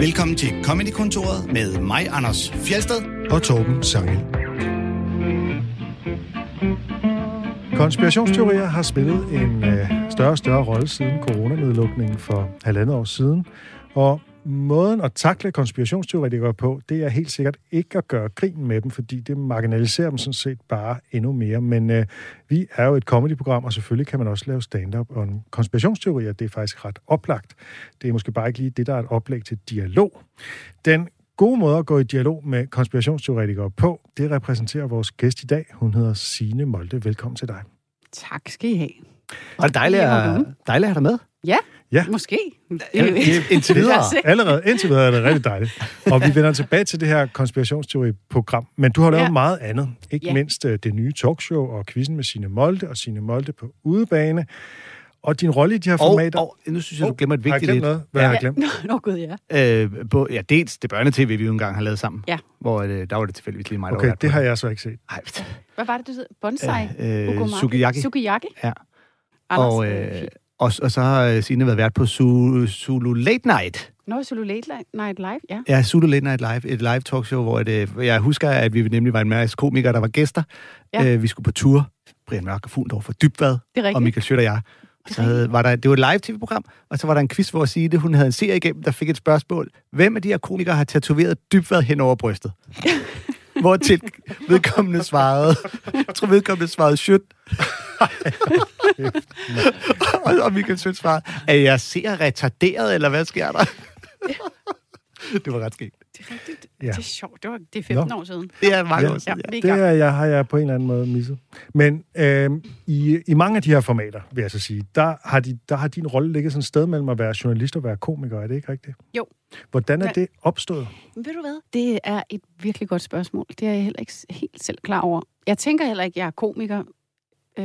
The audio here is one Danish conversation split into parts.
Velkommen til Comedy-kontoret med mig, Anders Fjelsted. og Torben Sangel. Konspirationsteorier har spillet en øh, større og større rolle siden coronanedlukningen for halvandet år siden. Og måden at takle konspirationsteoretikere på, det er helt sikkert ikke at gøre grin med dem, fordi det marginaliserer dem sådan set bare endnu mere. Men øh, vi er jo et comedyprogram, og selvfølgelig kan man også lave stand-up om konspirationsteorier. Det er faktisk ret oplagt. Det er måske bare ikke lige det, der er et oplæg til dialog. Den gode måde at gå i dialog med konspirationsteoretikere på, det repræsenterer vores gæst i dag. Hun hedder Signe Molde. Velkommen til dig. Tak skal I have. Og det er dejligt, at, dejligt at have dig med. Ja, Ja. måske. Indtil Lad videre. Allerede indtil videre er det rigtig dejligt. Og vi vender tilbage til det her konspirationsteori-program. Men du har lavet ja. Ja. meget andet. Ikke ja. Ja. mindst øh, det nye talkshow og quizzen med Signe Molde og Signe Molde på udebane. Og din rolle i de her Og, formater... og nu synes jeg, du glemmer et har jeg vigtigt glemt et. noget? Hvad har jeg glemt? Nå, nå gud, ja. Øh, på, ja, dels det børnetv, vi jo engang har lavet sammen. Ja. Hvor øh, der var det tilfældigvis lige mig, der Okay, det har jeg så ikke set. Ej, Hvad var det, du hed? Bonsai? Øh, øh, sukiyaki. Sukiyaki? Ja. Anders, og, øh, øh, og, og så har øh, Signe været vært på Zulu, Zulu Late Night. Nå, Zulu Late Night Live, ja. Ja, Zulu Late Night Live. Et live talkshow, hvor det, jeg husker, at vi nemlig var en masse komikere, der var gæster. Ja. Øh, vi skulle på tur. Brian Mørk og Fugl, der var for Dybvad. Det er og. Michael Schødt og jeg. Og så havde, var der, det var et live-tv-program, og så var der en quiz, hvor Signe, hun havde en serie igennem, der fik et spørgsmål. Hvem af de her komikere har tatoveret dybvad hen over brystet? hvor til vedkommende svarede, jeg tror vedkommende svarede Schødt. og, og Michael Schødt svarede, at jeg ser retarderet, eller hvad sker der? det var ret skægt. Det er rigtigt. Ja. Det er sjovt. Det, var, det er 15 Nå. år siden. Det er mange Ja. år siden. Ja, Ja. det er er, jeg, har jeg på en eller anden måde misset. Men øh, i, i mange af de her formater, vil jeg så sige, der har, de, der har din rolle ligget sådan et sted mellem at være journalist og være komiker. Er det ikke rigtigt? Jo. Hvordan er Ja. det opstået? Ved du hvad? Det er et virkelig godt spørgsmål. Det er jeg heller ikke helt selv klar over. Jeg tænker heller ikke, at jeg er komiker. Øh, det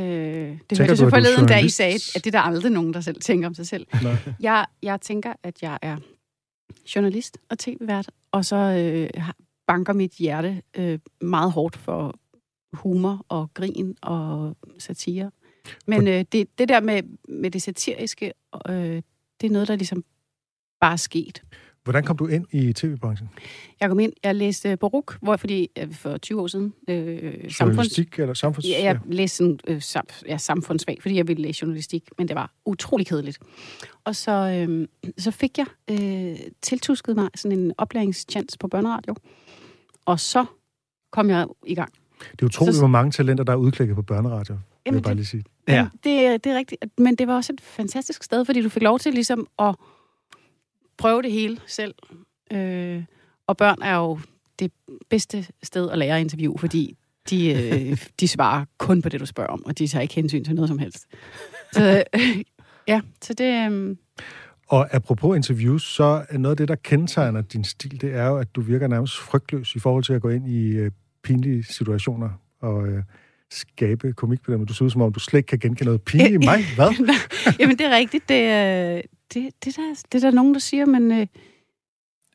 du, hørte jeg er forleden, da I sagde, at det er der aldrig nogen, der selv tænker om sig selv. Nej. Jeg, jeg tænker, at jeg er journalist og tv-vært, og så øh, banker mit hjerte øh, meget hårdt for humor og grin og satire. Men øh, det, det der med, med det satiriske, øh, det er noget, der ligesom bare er sket. Hvordan kom du ind i tv-branchen? Jeg kom ind, jeg læste Boruk, hvor, fordi øh, for 20 år siden, øh, samfunds, Journalistik eller samfunds... Ja, jeg læste sådan, øh, sam, ja, samfundsfag, fordi jeg ville læse journalistik, men det var utrolig kedeligt. Og så, øh, så fik jeg øh, tiltusket mig sådan en oplæringschance på børneradio, og så kom jeg i gang. Det er utroligt, Så- hvor mange talenter, der er udklækket på børneradio, vil jeg Jamen, bare lige sige. Ja. Ja. Det, det er rigtigt, men det var også et fantastisk sted, fordi du fik lov til ligesom at prøve det hele selv. Øh, og børn er jo det bedste sted at lære at interview, fordi de, øh, de svarer kun på det, du spørger om, og de tager ikke hensyn til noget som helst. Så øh, ja, så det... Øh, Og apropos interviews, så er noget af det, der kendetegner din stil, det er jo, at du virker nærmest frygtløs i forhold til at gå ind i øh, pinlige situationer og øh, skabe komik på dem. Du ser ud som om, du slet ikke kan genkende noget pinligt i mig. Hvad? jamen, det er rigtigt. Det, øh, det, det, der, det er der nogen, der siger, men... Øh, Er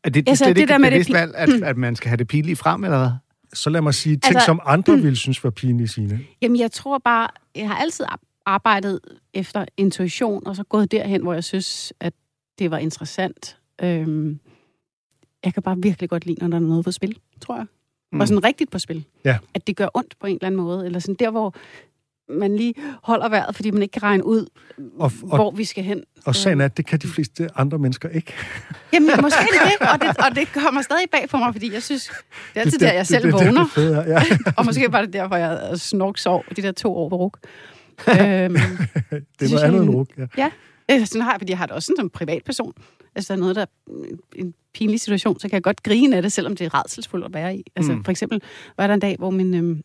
det, det, Altså, det, det det der med med det valg, at, at man skal have det pinlige frem, eller hvad? Så lad mig sige ting, Altså- som andre ville synes var pinlige sine. Jamen, jeg tror bare, jeg har altid ar- arbejdet efter intuition, og så gået derhen, hvor jeg synes, at det var interessant. Øhm, jeg kan bare virkelig godt lide, når der er noget på spil, tror jeg. Mm. Og sådan rigtigt på spil. Ja. At det gør ondt på en eller anden måde. Eller sådan der, hvor man lige holder vejret, fordi man ikke kan regne ud, Og, hvor og, vi skal hen. og sagen er, at det kan de fleste andre mennesker ikke. Jamen, måske det det, og det, og det kommer stadig bag for mig, fordi jeg synes, det er altid der, jeg selv det, det, vågner. Det, det, det, ja. Og måske var det derfor, jeg snork sov de der to år på ruk. øhm, det er synes noget andet end en- ruk. Ja. Øh, sådan har jeg, fordi jeg har det også sådan som privatperson. Altså, der er noget, der er en pinlig situation, så kan jeg godt grine af det, selvom det er redselsfuldt at være i. Altså, mm. for eksempel var der en dag, hvor min, øhm,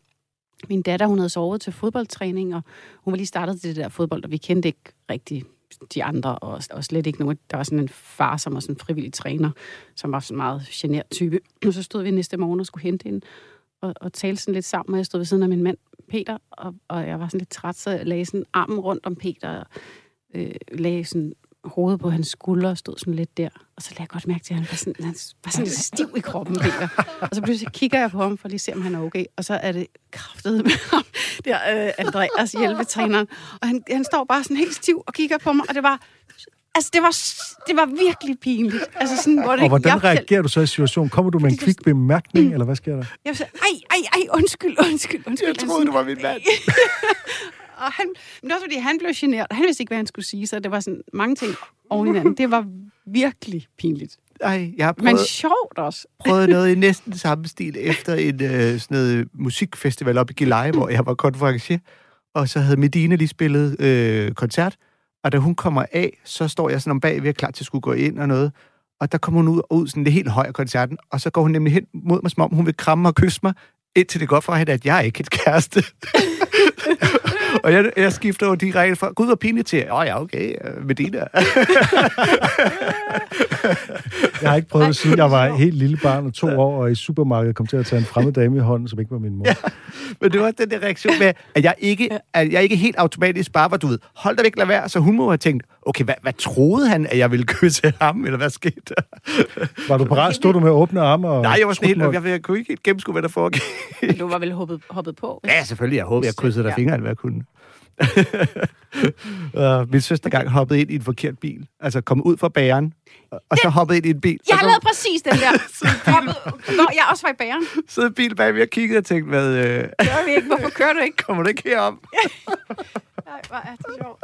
min datter, hun havde sovet til fodboldtræning, og hun var lige startet til det der fodbold, og vi kendte ikke rigtig de andre, og, og slet ikke nogen. Der var sådan en far, som var sådan en frivillig træner, som var sådan en meget genert type. Og så stod vi næste morgen og skulle hente hende, og, og talte sådan lidt sammen, og jeg stod ved siden af min mand, Peter, og, og jeg var sådan lidt træt, så jeg lagde sådan armen rundt om Peter, og øh, lagde sådan hovedet på hans skulder og stod sådan lidt der. Og så lagde jeg godt mærke til, at han var sådan, han var sådan lidt stiv i kroppen, Peter. Og så pludselig kigger jeg på ham for lige at se, om han er okay. Og så er det kraftet med ham, der øh, Andreas hjælpetræneren. Og han, han står bare sådan helt stiv og kigger på mig, og det var Altså, det var, det var virkelig pinligt. Altså, sådan, hvor det, Og hvordan jeg, reagerer du så i situationen? Kommer du med en kvik bemærkning, eller hvad sker der? Jeg sagde, ej, ej, ej, undskyld, undskyld, undskyld. Jeg troede, du var min mand. og han, men det var også, fordi han blev generet. Han vidste ikke, hvad han skulle sige, så det var sådan mange ting oven i hinanden. Det var virkelig pinligt. Ej, jeg har Men prøvet, sjovt også. prøvet noget i næsten samme stil efter en øh, sådan noget musikfestival op i Gilleleje, hvor jeg var konferencier. Og så havde Medina lige spillet øh, koncert. Og da hun kommer af, så står jeg sådan om bag, vi er klar til at skulle gå ind og noget. Og der kommer hun ud, ud sådan det helt høj af koncerten, og så går hun nemlig hen mod mig, som om hun vil kramme og kysse mig, indtil det går fra hende, at jeg er ikke et kæreste. og jeg, jeg skifter jo direkte fra, gud, hvor pinligt til, åh oh, ja, okay, øh, Medina. Jeg har ikke prøvet det, siden jeg var sjovt. helt lille barn og to år, og i supermarkedet kom til at tage en fremmed dame i hånden, som ikke var min mor. Men det var den der reaktion med, at jeg ikke, at jeg ikke helt automatisk bare var, du ved, hold da væk, lad være. Så hun må have tænkt, okay, hvad, hvad troede han, at jeg ville kysse ham, eller hvad skete der? Var du parat? Stod du med åbne arme? Og Nej, jeg var sådan helt, trutmål? jeg, jeg kunne ikke helt gennemskue, hvad der foregik. Men du var vel hoppet, hoppet på? Ja, selvfølgelig. Jeg håber, jeg krydsede dig Ja. fingeren, hvad jeg kunne. uh, min søster gang hoppede ind i en forkert bil. Altså kom ud fra bageren, og, og så hoppede ind i en bil. Jeg har så lavet præcis den der. Hoppet- Nå, jeg også var i bæren. sidder en bil bag mig og kiggede og tænkte, hvad, øh, Gør vi ikke? Hvorfor kører du ikke? kommer du ikke herom? Nej, hvor er det sjovt.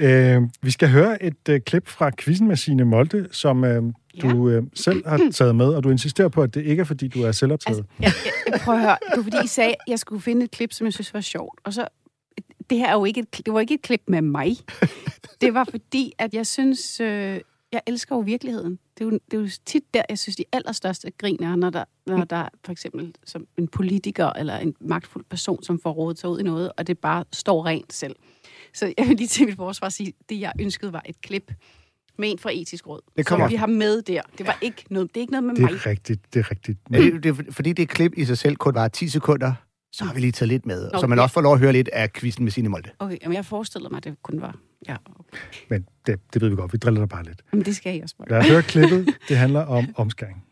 Øh, vi skal høre et øh, klip fra quizzen med Signe Molde, som øh, du øh, selv har taget med, og du insisterer på, at det ikke er, fordi du er selvoptaget. Altså, jeg, jeg, prøver at høre. Det var fordi, I sagde, at jeg skulle finde et klip, som jeg synes var sjovt. Og så, det her er jo ikke et, det var ikke et klip med mig. Det var fordi, at jeg synes, øh, jeg elsker jo virkeligheden. Det er jo, det er jo tit der, jeg synes, de allerstørste grin er, når der, når der for eksempel som en politiker eller en magtfuld person, som får rådet sig ud i noget, og det bare står rent selv. Så jeg vil lige til mit forsvar sige, det jeg ønskede var et klip med en fra etisk råd. Det kommer. Som vi har med der. Det var ikke noget, det er ikke noget med Det mig. er rigtigt, det er rigtigt. Ja, det, det, fordi det klip i sig selv kun var 10 sekunder, så har vi lige taget lidt med. Nå, så man også får lov at høre lidt af quizzen med Signe Molde. Okay, jamen jeg forestillede mig, at det kun var... Ja, okay. Men det, det ved vi godt, vi driller dig bare lidt. Men det skal I også bare. Lad os høre klippet. Det handler om omskæring.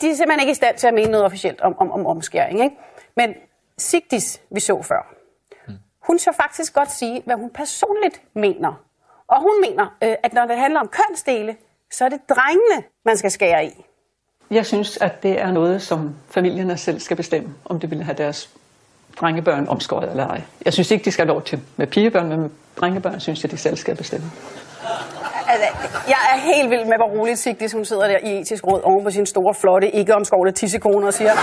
de er simpelthen ikke i stand til at mene noget officielt om, om, om omskæring. Ikke? Men Sigdis, vi så før, hun så faktisk godt sige, hvad hun personligt mener. Og hun mener, øh, at når det handler om kønsdele, så er det drengene, man skal skære i. Jeg synes, at det er noget, som familierne selv skal bestemme, om de vil have deres drengebørn omskåret eller ej. Jeg synes ikke, de skal have lov til med pigebørn, men med drengebørn synes jeg, de selv skal bestemme. Altså, jeg er helt vild med, hvor roligt Sigdis, hun sidder der i etisk råd oven på sin store, flotte, ikke omskårede tissekone og siger, at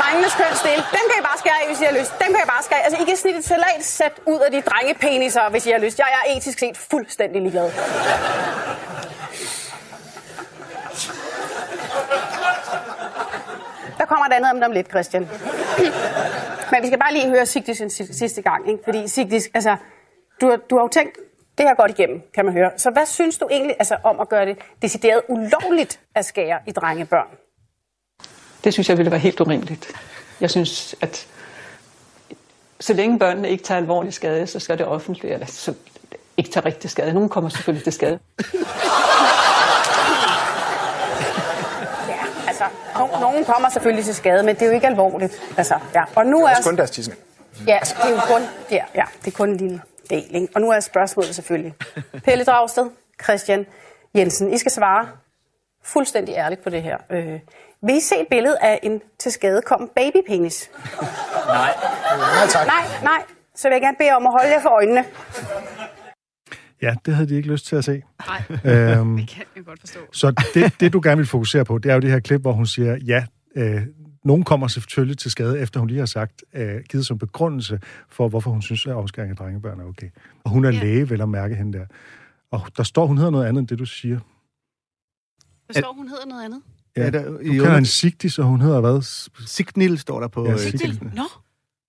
drengenes kønsdel, dem kan I bare skære af, hvis I har lyst. Dem kan I bare skære. Altså, I kan snitte et salatsæt ud af de drengepeniser, hvis I har lyst. Jeg er etisk set fuldstændig ligeglad. Kommer et andet om dem lidt, Christian. Men vi skal bare lige høre Sigdis en si- sidste gang, ikke? Fordi Sigdis, altså, du, har- du har jo tænkt det her godt igennem, kan man høre. Så hvad synes du egentlig altså, om at gøre det decideret ulovligt at skære i drengebørn? Det synes jeg ville være helt urimeligt. Jeg synes, at så længe børnene ikke tager alvorlig skade, så skal det offentlige, eller så ikke tage rigtig skade. Nogen kommer selvfølgelig til skade. Ja, altså, no- nogen kommer selvfølgelig til skade, men det er jo ikke alvorligt. Altså, ja. Og nu er, Også kun deres tidsmænd. ja, det er jo kun, ja, ja, det er kun en lille del. Ikke? Og nu er spørgsmålet selvfølgelig. Pelle Dragsted, Christian Jensen, I skal svare fuldstændig ærligt på det her. Øh, vil I se et billede af en til skade kommet babypenis? Nej, tak. Nej, nej. Så vil jeg gerne bede om at holde jer for øjnene. Ja, det havde de ikke lyst til at se. Nej, Øhm, det kan jeg godt forstå. så det, det, du gerne vil fokusere på, det er jo det her klip, hvor hun siger, ja, øh, nogen kommer selvfølgelig til skade, efter hun lige har sagt, øh, givet som begrundelse for, hvorfor hun synes, at omskæring af drengebørn er okay. Og hun er Ja. læge, vel at mærke hende der. Og der står, hun hedder noget andet end det, du siger. Der står, hun hedder noget andet. Ja, der, Du kalder hende Sigtis, og hun hedder hvad? Signil står der på Ja, ja, Signil. Sigtil. Nå,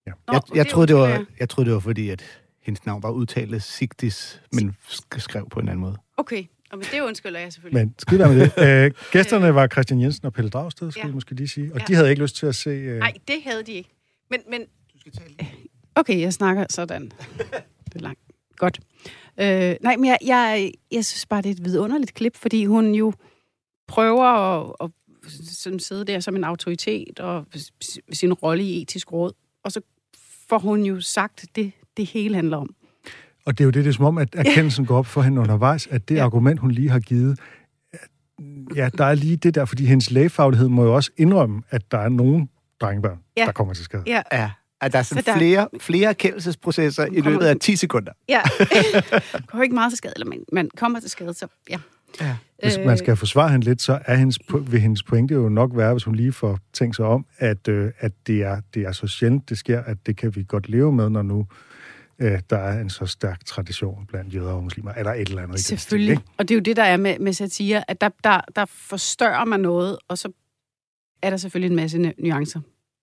Ja. Nå, jeg, jeg, det troede, det var, jeg troede, det var fordi, at hendes navn var udtalt Sigtis, men sk- skrev på en anden måde. okay. Og men det undskylder jeg selvfølgelig. Men skidt med det. Øh, gæsterne var Christian Jensen og Pelle Dragsted, skal Ja. måske lige sige. Og Ja. de havde ikke lyst til at se... Øh, Nej, det havde de ikke. Men, men... Okay, jeg snakker sådan. Det er langt. Godt. Øh, nej, men jeg, jeg, jeg synes bare, det er et vidunderligt klip, fordi hun jo prøver at, at sådan sidde der som en autoritet og sin rolle i etisk råd, og så får hun jo sagt det, det hele handler om. Og det er jo det, det er som om, at erkendelsen går op for hende undervejs, at det Ja. argument, hun lige har givet, ja, der er lige det der, fordi hendes lægefaglighed må jo også indrømme, at der er nogle drengebørn, Ja. der kommer til skade. Ja, Ja, at der er sådan Så der- flere, flere erkendelsesprocesser i løbet af 10 sekunder. ja. kommer ikke meget til skade, eller man, man kommer til skade, så ja. Ja. Hvis man skal forsvare hende lidt, så er hendes, vil hendes pointe jo nok være, hvis hun lige får tænkt sig om, at, øh, at det, er, det er så sjældent, det sker, at det kan vi godt leve med, når nu øh, der er en så stærk tradition blandt jøder og muslimer, eller et eller andet. den stil, Selvfølgelig. ikke? Og det er jo det, der er med, med satire, at der, der, der forstørrer man noget, og så er der selvfølgelig en masse nu- nuancer.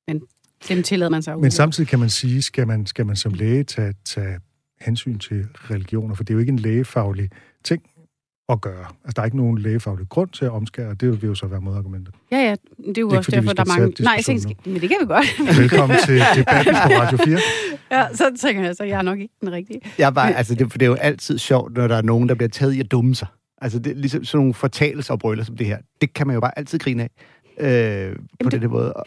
Men dem tillader man sig. Men samtidig kan man sige, skal man, skal man som læge tage, tage hensyn til religioner, for det er jo ikke en lægefaglig ting at gøre. Altså, der er ikke nogen lægefaglig grund til at omskære, og det vil jo så være modargumentet. Ja, ja. Det er jo ikke, også fordi vi derfor, der er skal mange... Nej, jeg tænker, men det kan vi godt. Velkommen til debatten på Radio 4. ja, så tænker jeg, så jeg er nok ikke den rigtige. Jeg bare, altså det, for det er jo altid sjovt, når der er nogen, der bliver taget i at dumme sig. Altså det, er ligesom sådan nogle fortalelser som det her. Det kan man jo bare altid grine af øh, på det- den her måde. Og,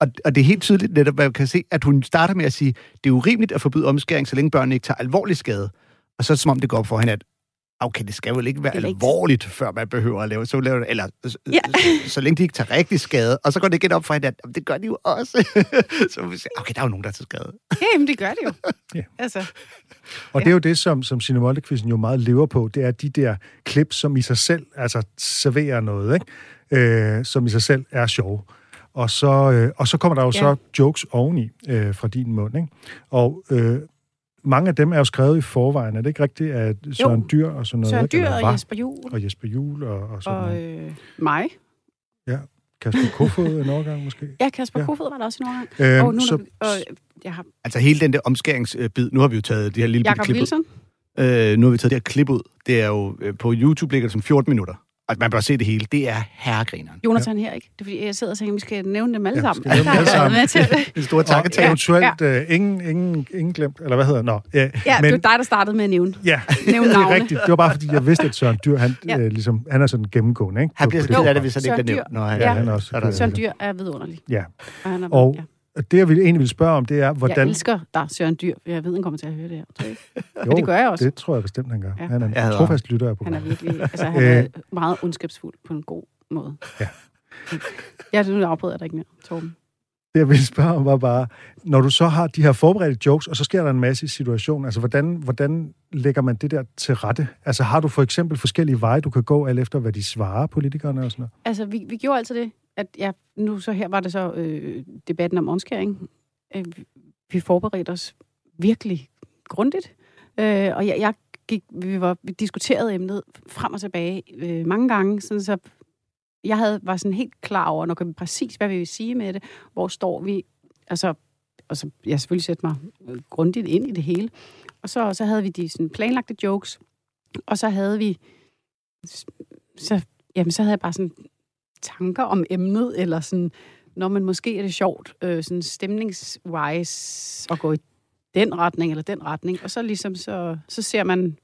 og, og det er helt tydeligt netop, hvad man kan se, at hun starter med at sige, det er urimeligt at forbyde omskæring, så længe børnene ikke tager alvorlig skade. Og så er det som om, det går op for hende, at okay, det skal vel ikke være ikke- alvorligt, før man behøver at lave så laver, eller så, Ja. så, så længe de ikke tager rigtig skade. Og så går det igen op for hende, at "Jamen, det gør de jo også. så vi siger, okay, der er jo nogen, der tager skade. Ja, jamen, det gør det jo. Ja. Altså, Og det er jo det, som, som Signe molde jo meget lever på, det er de der klip, som i sig selv altså, serverer noget, ikke? Øh, som i sig selv er sjove. Og så, øh, og så kommer der jo Ja. så jokes oveni øh, fra din mund, ikke? Og øh, mange af dem er jo skrevet i forvejen. Er det ikke rigtigt, at Søren Dyr og sådan noget? Søren ikke? Dyr Eller og var, Jesper Juhl og Jesper Juhl og, og sådan og noget. øh, mig. Kasper Kofod en overgang måske. Ja, Kasper Ja. ja. Kofod var der også en overgang. Øhm, og nu så, og, jeg har Altså hele den der omskæringsbid, nu har vi jo taget det her lille bitte Jakob klip ud. Wilson. Øh, nu har vi taget det her klip ud. Det er jo øh, på YouTube ligger det som 14 minutter. Og man bør se det hele. Det er herregrineren. Jonathan her, ikke? Det er fordi, jeg sidder og tænker, at vi skal nævne dem alle Ja, sammen. skal nævne dem alle Der er sammen. med til det. En stor og takketale. eventuelt øh, ingen, ingen, ingen glemt, eller hvad hedder det? Nå, ja, Ja, men, det var dig, der startede med at nævne. ja, Nævne det er navne. rigtigt. Det var bare fordi, jeg vidste, at Søren Dyr, han, Ja. ja. øh, ligesom, han er sådan gennemgående, ikke? Han bliver så ked af det, det hvis han ikke bliver Dyr. nævnt. Når han, Ja, han er også er Søren Dyr er vidunderlig. Ja, Og, han er, og ja. Det jeg ville, egentlig ville spørge om, det er, Jeg hvordan... elsker dig, Søren Dyr. Jeg ved, han kommer til at høre det her. Tror ikke? jo, det gør jeg også. Det tror jeg bestemt, han gør. Ja. Han er Jeg en trofast lytter af Han er programmet. virkelig altså, han Øh. er meget ondskabsfuld på en god måde. Ja. Ja, nu afbryder jeg dig ikke mere, Torben. Det, jeg ville spørge om, var bare, når du så har de her forberedte jokes, og så sker der en masse i situationen, altså hvordan, hvordan lægger man det der til rette? Altså har du for eksempel forskellige veje, du kan gå, alt efter hvad de svarer, politikerne og sådan noget? Altså, vi, vi gjorde altid det, at ja, nu så her var det så øh, debatten om omskæring. Øh, vi- forberedte os virkelig grundigt. Øh, og jeg, jeg gik, vi, var, vi diskuterede emnet frem og tilbage øh, mange gange, sådan så jeg havde, var sådan helt klar over, nok præcis, hvad vi vil sige med det. Hvor står vi? Altså, og så jeg selvfølgelig sætte mig øh, grundigt ind i det hele. Og så, så havde vi de sådan planlagte jokes, og så havde vi så, jamen, så havde jeg bare sådan tanker om emnet, eller sådan, når man måske er det sjovt, øh, sådan stemningswise, at gå i den retning eller den retning, og så ligesom, så, så ser man,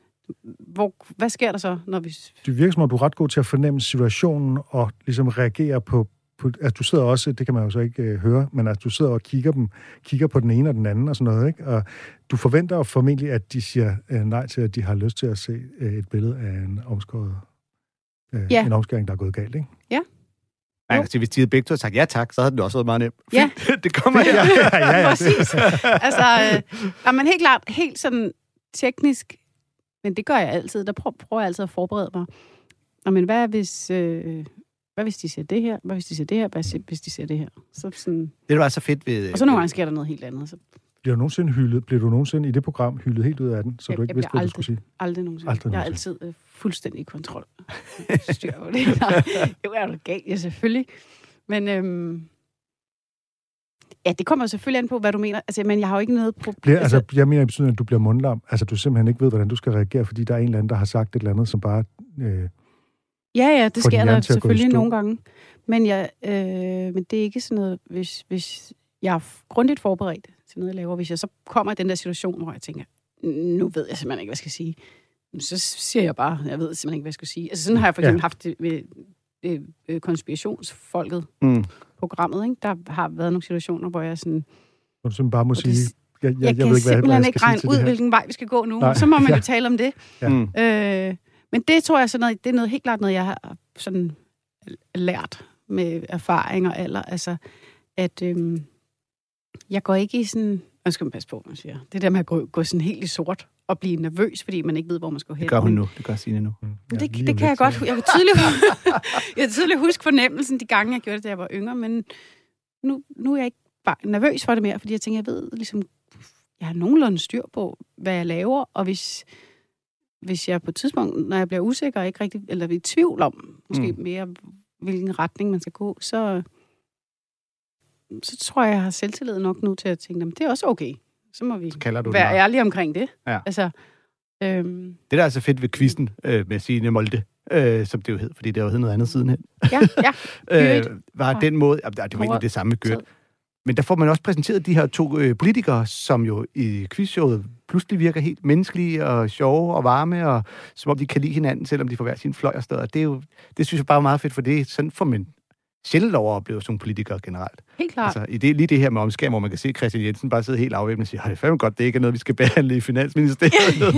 hvor, hvad sker der så, når vi... Det virker som om, du er ret god til at fornemme situationen og ligesom reagere på, på altså du sidder også, det kan man jo så ikke øh, høre, men at du sidder og kigger, dem, kigger på den ene og den anden og sådan noget, ikke? Og du forventer formentlig, at de siger øh, nej til, at de har lyst til at se øh, et billede af en omskåret, øh, Ja. en omskæring, der er gået galt, ikke? Man kan sige, hvis de havde begge to sagt ja tak, så havde det også været meget nemt. Ja. Det kommer her. ja, ja, ja. Præcis. altså, øh, men helt klart, helt sådan teknisk, men det gør jeg altid, der prøver, prøver jeg altid at forberede mig. Nå, men hvad hvis, øh, hvad hvis de siger det her? Hvad hvis de siger det her? Hvad hvis- hvis de siger det her? Så sådan, Det der var så fedt ved... og så nogle gange sker der noget helt andet. Så Bliver du nogensinde hyldet, bliver du nogensinde i det program hyldet helt ud af den, så Jeg- du ikke jeg vidste, hvad du skulle sige? aldrig nogensinde. Aldrig jeg er nogensinde. altid øh, fuldstændig i kontrol. Styr på det. Jo, er du galt, ja, selvfølgelig. Men øhm, ja, det kommer selvfølgelig an på, hvad du mener. Altså, men jeg har jo ikke noget problem. Bliver, altså, jeg mener i betydning, at du bliver mundlam. Altså, du simpelthen ikke ved, hvordan du skal reagere, fordi der er en eller anden, der har sagt et eller andet, som bare... Øh, Ja, ja, det sker der selvfølgelig nogle gange. Men, jeg, øh, men det er ikke sådan noget, hvis, hvis jeg er grundigt forberedt til noget, jeg laver. Hvis jeg så kommer i den der situation, hvor jeg tænker, nu ved jeg simpelthen ikke, hvad jeg skal sige. Så siger jeg bare, jeg ved simpelthen ikke, hvad jeg skal sige. Altså sådan har jeg for Ja. eksempel haft det ved øh, konspirationsfolket Mm. programmet. Ikke? Der har været nogle situationer, hvor jeg sådan... hvor du simpelthen bare må sige, det, jeg, Jeg, jeg kan ved ikke, hvad, simpelthen hvad jeg ikke regne ud, hvilken vej vi skal gå nu. Nej. Så må man Ja. jo tale om det. Ja. Mm. Øh, men det tror jeg, sådan noget, det er noget helt klart noget, jeg har sådan lært med erfaring og alder. Altså, at øhm, jeg går ikke i sådan... Nu skal man passe på, man siger. Det der med at gå, gå sådan helt i sort og blive nervøs, fordi man ikke ved, hvor man skal hen. Det gør hun nu. Det gør Signe nu. Mm, ja, det, det om kan jeg godt. Jeg kan tydeligt, jeg kan tydeligt huske fornemmelsen de gange, jeg gjorde det, da jeg var yngre, men nu, nu er jeg ikke bare nervøs for det mere, fordi jeg tænker, jeg ved ligesom, jeg har nogenlunde styr på, hvad jeg laver, og hvis, hvis jeg på et tidspunkt, når jeg bliver usikker ikke rigtig, eller i tvivl om, måske mm. mere, hvilken retning man skal gå, så, så tror jeg, jeg har selvtillid nok nu til at tænke, "Jamen, det er også okay. Så må vi Så kalder du være ærlige omkring det. Ja. Altså, øhm, Det, der er så fedt ved quizzen øh, med Signe Molde, øh, som det jo hed, fordi det jo hed noget andet sidenhen, ja, ja. øh, var Og- den måde, ja, det var egentlig det samme med Gyrt, men der får man også præsenteret de her to øh, politikere, som jo i quizshowet pludselig virker helt menneskelige og sjove og varme, og som om de kan lide hinanden, selvom de får hver sin fløj og sted. Og det, er jo, det synes jeg bare er meget fedt, for det er sådan får man sjældent lov at opleve som politikere generelt. Helt klart. Altså, i det, lige det her med omskæring, hvor man kan se Christian Jensen bare sidde helt afvæbnet og sige, "Ej, det er fandme godt, det ikke er noget, vi skal behandle i Finansministeriet.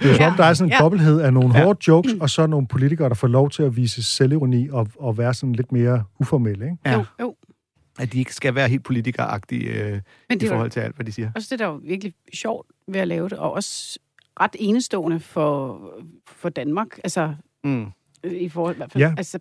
Det er jo som om, der er sådan en Ja. dobbelthed af nogle Ja. hårde jokes, og så nogle politikere, der får lov til at vise selvironi og, og være sådan lidt mere uformelle, ikke? Ja. Jo, jo. at de ikke skal være helt politikeragtige øh, Men i det forhold til alt, hvad de siger. også det, der er jo virkelig sjovt ved at lave det, og også ret enestående for, for Danmark. Altså, Mm. i forhold i hvert fald. Ja. Altså,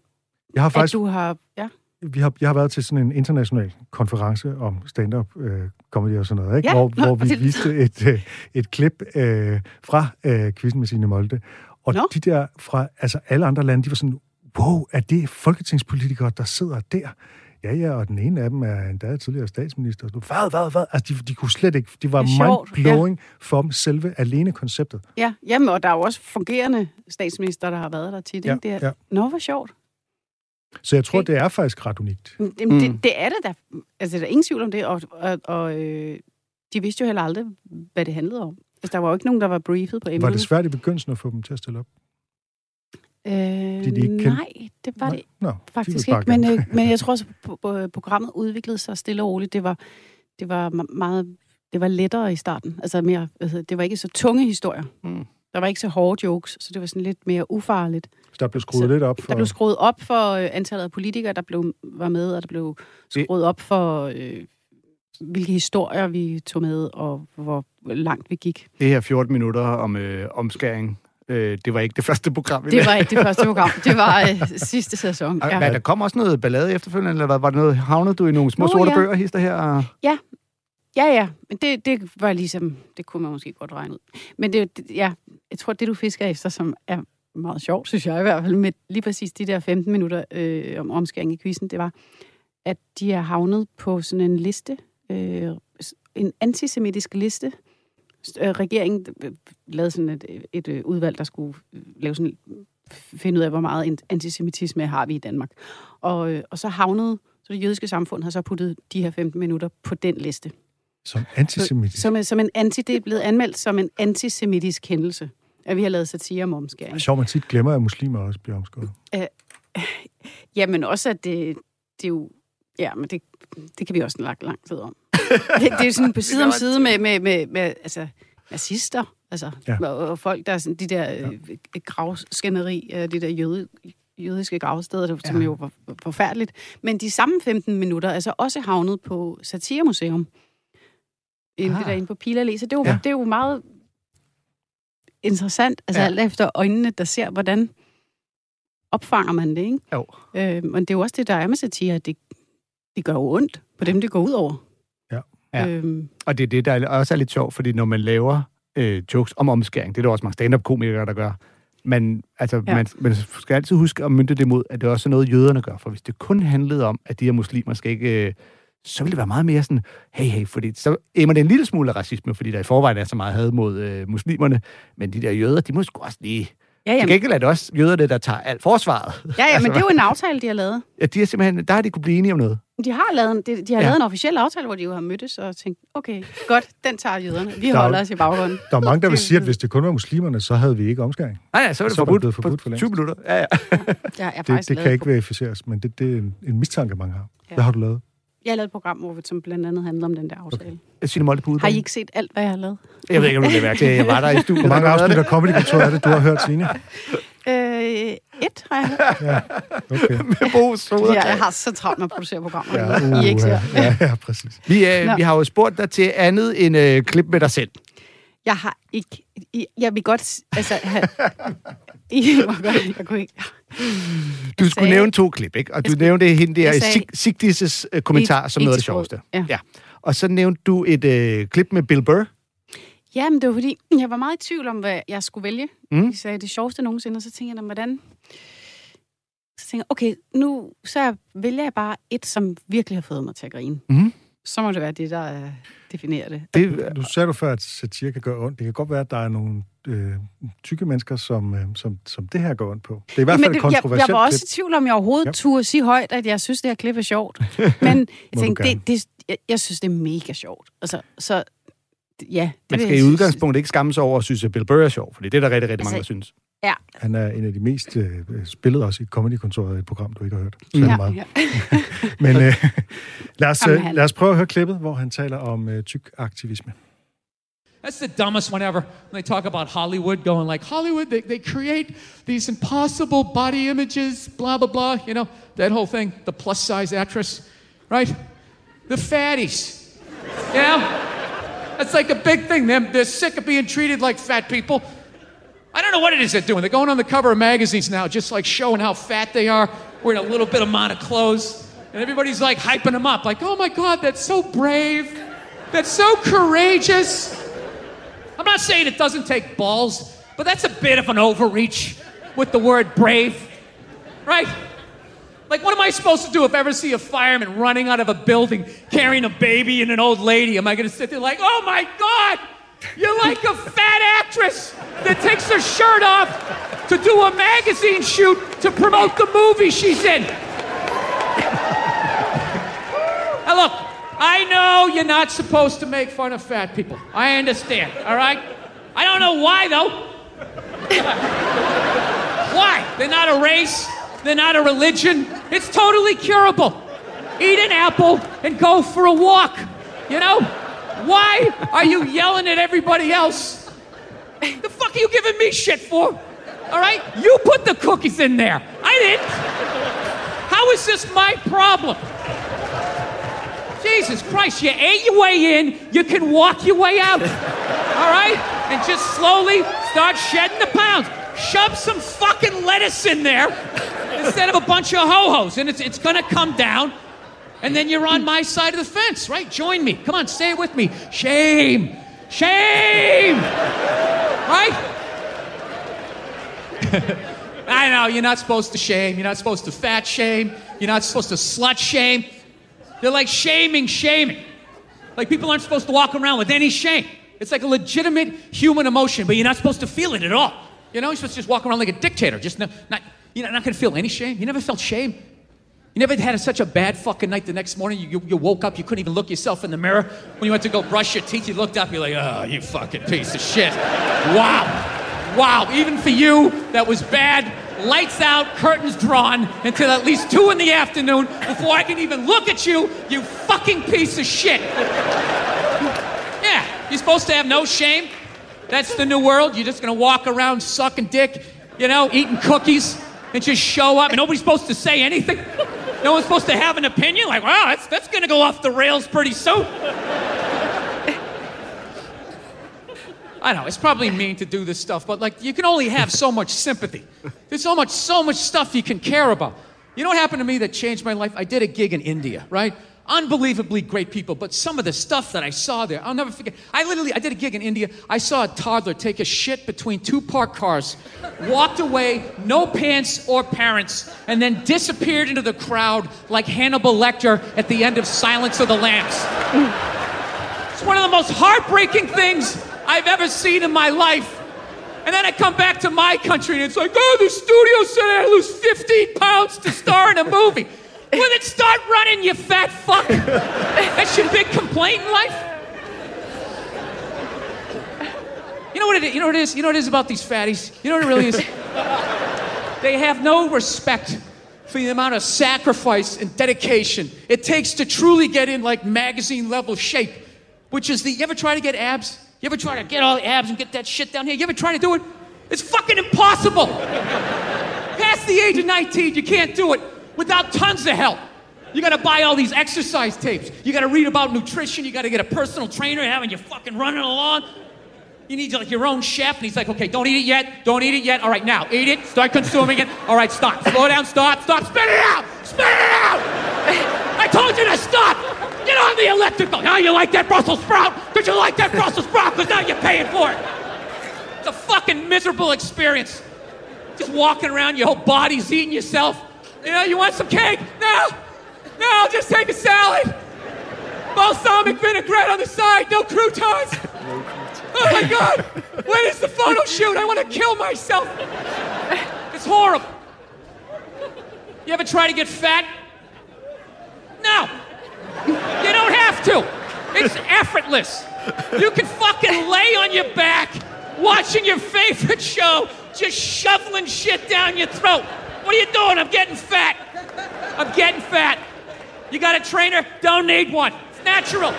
Jeg har at faktisk du har... Ja, vi har, jeg har været til sådan en international konference om stand-up øh, comedy og sådan noget, ikke? Ja, hvor, hvor vi viste et, øh, et klip øh, fra øh, quizzen med Signe Molde. Og Nå. de der fra altså alle andre lande, de var sådan, wow, er det folketingspolitikere, der sidder der? Ja, ja, og den ene af dem er endda tidligere statsminister. Og Hvad, hvad, hvad? Altså, de, de kunne slet ikke... De var mind-blowing for dem selve alene konceptet. ja. Jamen, og der er jo også fungerende statsminister, der har været der tit. Ja, ikke? Det er, ja. Nå, hvor sjovt. Så jeg tror, Okay. det er faktisk ret unikt. Men Det, Mm. det, det er det da. Altså, der er ingen tvivl om det, og, og, og øh, de vidste jo heller aldrig, hvad det handlede om. Altså, der var jo ikke nogen, der var briefet på emnet. Var det svært i begyndelsen at få dem til at stille op? Øh, de ikke kendte- nej, det var det Nå, de faktisk bare ikke. Men, øh, men jeg tror også, at programmet udviklede sig stille og roligt. Det var, det var me- meget det var lettere i starten. Altså mere, det, det var ikke så tunge historier. Mm. Der var ikke så hårde jokes, så det var sådan lidt mere ufarligt. Så der blev skruet Så lidt op for... Der blev skruet op for øh, antallet af politikere, der blev, var med, og der blev skruet op for, øh, hvilke historier vi tog med, og hvor langt vi gik. Det her 14 minutter om øh, omskæring, øh, det var ikke det første program, vi Det var ikke det første program. Det var øh, sidste sæson. Ja. Hvad, der kom også noget ballade efterfølgende, eller hvad? var det noget, havnede du i nogle små Nå, sorte ja. bøger, hister her? Ja, ja, men det, det var ligesom, det kunne man måske godt regne ud. Men det, det- ja, jeg tror, det du fisker efter, som er meget sjovt, synes jeg i hvert fald, med lige præcis de der 15 minutter øh, om omskæring i quizzen, det var, at de er havnet på sådan en liste, øh, en antisemitisk liste. Øh, regeringen lavede sådan et, et øh, udvalg, der skulle øh, lave sådan, finde ud af, hvor meget antisemitisme har vi i Danmark. Og, og så havnede, så det jødiske samfund har så puttet de her 15 minutter på den liste. Som antisemitisk. Som, som en anti, det er blevet anmeldt som en antisemitisk hændelse, at vi har lavet satire om omskæring. Det er sjovt, man tit glemmer, at muslimer også bliver omskåret. Jamen også, at det, det er jo... Ja, men det, det kan vi også snakke lang tid om. det, det er sådan på side om side med, med, med, med altså, nazister, altså, Ja. ja. og, og folk, der er sådan, de der øh, gravskænderi, øh, de der jøde, jødiske gravsteder, det, som Ja. jo var forfærdeligt. Men de samme 15 minutter er altså også havnet på Satiremuseum. Ah. det der inde på Pila. Så det er, jo, Ja. det er jo meget interessant, altså Ja. alt efter øjnene, der ser, hvordan opfanger man det, ikke? Jo. Øh, men det er jo også det, der er med satire, at det, det gør jo ondt på dem, det går ud over. Ja. Ja. Øhm, Og det er det, der også er lidt sjovt, fordi når man laver øh, jokes om omskæring, det er der også mange stand-up-komikere, der gør, men altså, ja. Man, man skal altid huske at mynte det mod, at det også er noget, jøderne gør. For hvis det kun handlede om, at de her muslimer skal ikke... Så ville det være meget mere sådan, hey, hey, fordi så emmer det en lille smule af racisme, fordi der i forvejen er så meget had mod øh, muslimerne, men de der jøder, de må sgu også lige... ja, Til jamen, gengæld er det også jøderne, der tager alt forsvaret. ja, ja, men det er jo en aftale, de har lavet. Ja, de er simpelthen, der har de kunne blive enige om noget. De har lavet en, de, de har Ja. ja. lavet en officiel aftale, hvor de jo har mødtes og tænkt, okay, godt, den tager jøderne. Vi Der er- holder os i baggrunden. Der er mange, der vil sige, at hvis det kun var muslimerne, så havde vi ikke omskæring. Nej, ja, så er det Så var det forbudt, blevet forbudt på for længst. 20 minutter. Ja, ja. Jeg er Det, det kan ikke verificeres, men det, det er en, en mistanke, mange har. Ja. Hvad har du lavet? Jeg har lavet et program, hvor vi, som blandt andet handler om den der aftale. Okay. Signe Molde på Har udbanen. I ikke set alt, hvad jeg har lavet? Jeg ved ikke, om du vil mærke det. Jeg var der i studiet. Hvor mange afsnit af Comedy Kontor er det, du har hørt, Signe? Øh, et har jeg hørt. Okay. det med Bo Soderdag. Ja, jeg har så travlt med at producere programmer. Ja, Ja, I er ikke ja, ser. ja, ja, præcis. Vi, øh, Nå. vi har jo spurgt dig til andet end øh, klip med dig selv. Jeg har ikke... Jeg vil godt... Altså, have, I må godt, jeg kunne ikke... Du Jeg skulle sagde- nævne to klip, ikke? Og du Jeg skulle- nævnte hende der jeg sagde- Sig- Sigdis' øh, kommentar som noget af det sjoveste. ja. ja. Og så nævnte du et øh, klip med Bill Burr. Ja, men det var fordi, jeg var meget i tvivl om, hvad jeg skulle vælge. Mm. Mm. De sagde, det sjoveste nogensinde, og så tænkte jeg, "Nå, hvordan... Så tænkte jeg, okay, nu så vælger jeg bare et, som virkelig har fået mig til at grine. Mhm. Så må det være det, der uh, definerer det. Det, Du sagde du før, at satire kan gøre ondt. Det kan godt være, at der er nogle øh, tykke mennesker, som, øh, som, som det her går ondt på. Det er i hvert fald det, jeg, kontroversielt jeg var også klip. i tvivl om, jeg overhovedet Ja. turde sige højt, at jeg synes, det her klip er sjovt. Men jeg tænkte, det, det, jeg, jeg synes, det er mega sjovt. Altså, så ja. Det man skal jeg i udgangspunktet ikke skamme sig over at synes, at Bill Burr er sjov, for det er der rigtig, rigtig mange, der Altså, synes. Ja, Han er en af de mest øh, spillede også i Comedy-kontoret, et program, du ikke har hørt. Så ja, meget. ja. Men øh, lad, os, øh, lad os prøve at høre klippet, hvor han taler om øh, tyk aktivisme. That's the dumbest one ever. When they talk about Hollywood going like, Hollywood, they, they create these impossible body images, blah, blah, blah. You know, that whole thing, the plus size actress, right? The fatties. Know? That's like a big thing. They're, they're sick of being treated like fat people. I don't know what it is they're doing. They're going on the cover of magazines now, just like showing how fat they are, wearing a little bit amount of clothes. And everybody's like hyping them up, like, oh my God, that's so brave. That's so courageous. I'm not saying it doesn't take balls, but that's a bit of an overreach with the word brave, right? Like, what am I supposed to do if I ever see a fireman running out of a building carrying a baby and an old lady? Am I going to sit there like, oh my God, you're like a fat actress that takes her shirt off to do a magazine shoot to promote the movie she's in? Now, look, I know you're not supposed to make fun of fat people. I understand, all right? I don't know why, though. why? They're not a race, they're not a religion. It's totally curable. Eat an apple and go for a walk, you know? Why are you yelling at everybody else? The fuck are you giving me shit for? All right? You put the cookies in there. I didn't. How is this my problem? Jesus Christ, you ate your way in, you can walk your way out. All right? And just slowly start shedding the pounds. Shove some fucking lettuce in there instead of a bunch of ho-hos, and it's, it's gonna come down. And then you're on my side of the fence, right? Join me. Come on, say it with me. Shame. Shame. Right? I know, you're not supposed to shame. You're not supposed to fat shame. You're not supposed to slut shame. They're like shaming, shaming. Like people aren't supposed to walk around with any shame. It's like a legitimate human emotion, but you're not supposed to feel it at all. You know, you're supposed to just walk around like a dictator. Just no, not, you're not going to feel any shame. You never felt shame. You never had such a bad fucking night the next morning. You, you, you woke up, you couldn't even look yourself in the mirror. When you went to go brush your teeth, you looked up, you're like, oh, you fucking piece of shit. Wow. Wow. Even for you, that was bad. Lights out, curtains drawn until at least two in the afternoon before I can even look at you, you fucking piece of shit. Yeah, you're supposed to have no shame. That's the new world. You're just gonna walk around sucking dick, you know, eating cookies, and just show up, and nobody's supposed to say anything. No one's supposed to have an opinion. Like, wow, that's that's gonna go off the rails pretty soon. I know it's probably mean to do this stuff, but like you can only have so much sympathy. There's so much, so much stuff you can care about. You know what happened to me that changed my life? I did a gig in India, right? Unbelievably great people, but some of the stuff that I saw there, I'll never forget. I literally, I did a gig in India. I saw a toddler take a shit between two parked cars, walked away, no pants or parents, and then disappeared into the crowd like Hannibal Lecter at the end of Silence of the Lambs. It's one of the most heartbreaking things I've ever seen in my life. And then I come back to my country and it's like, oh, the studio said I lose 15 pounds to star in a movie. Well, then start running, you fat fuck. That's your big complaint in life? You know what it is? You know what it is? You know what it is about these fatties? You know what it really is? they have no respect for the amount of sacrifice and dedication it takes to truly get in like magazine level shape, which is the. You ever try to get abs? You ever try to get all the abs and get that shit down here? You ever try to do it? It's fucking impossible. Past the age of 19, you can't do it without tons of help. You gotta buy all these exercise tapes. You gotta read about nutrition. You gotta get a personal trainer having you fucking running along. You need like your own chef, and he's like, okay, don't eat it yet, don't eat it yet. All right, now eat it, start consuming it. All right, stop, slow down, stop, stop, spit it out, spit it out. I told you to stop. Get on the elliptical. Now you like that Brussels sprout? Did you like that Brussels sprout? Because now you're paying for it. It's a fucking miserable experience. Just walking around, your whole body's eating yourself. You you want some cake? No, no, just take a salad. Balsamic vinaigrette on the side, no croutons. Oh my God! When is the photo shoot? I want to kill myself. It's horrible. You ever try to get fat? No. You don't have to. It's effortless. You can fucking lay on your back, watching your favorite show, just shoveling shit down your throat. What are you doing? I'm getting fat. I'm getting fat. You got a trainer? Don't need one. It's natural.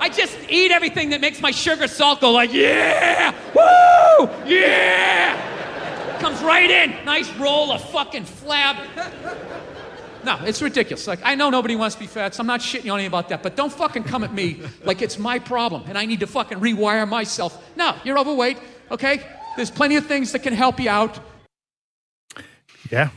I just eat everything that makes my sugar salt go like, yeah, woo, yeah. Comes right in. Nice roll of fucking flab. No, it's ridiculous. Like, I know nobody wants to be fat, so I'm not shitting on you about that, but don't fucking come at me like it's my problem and I need to fucking rewire myself. No, you're overweight, okay? There's plenty of things that can help you out. Ja,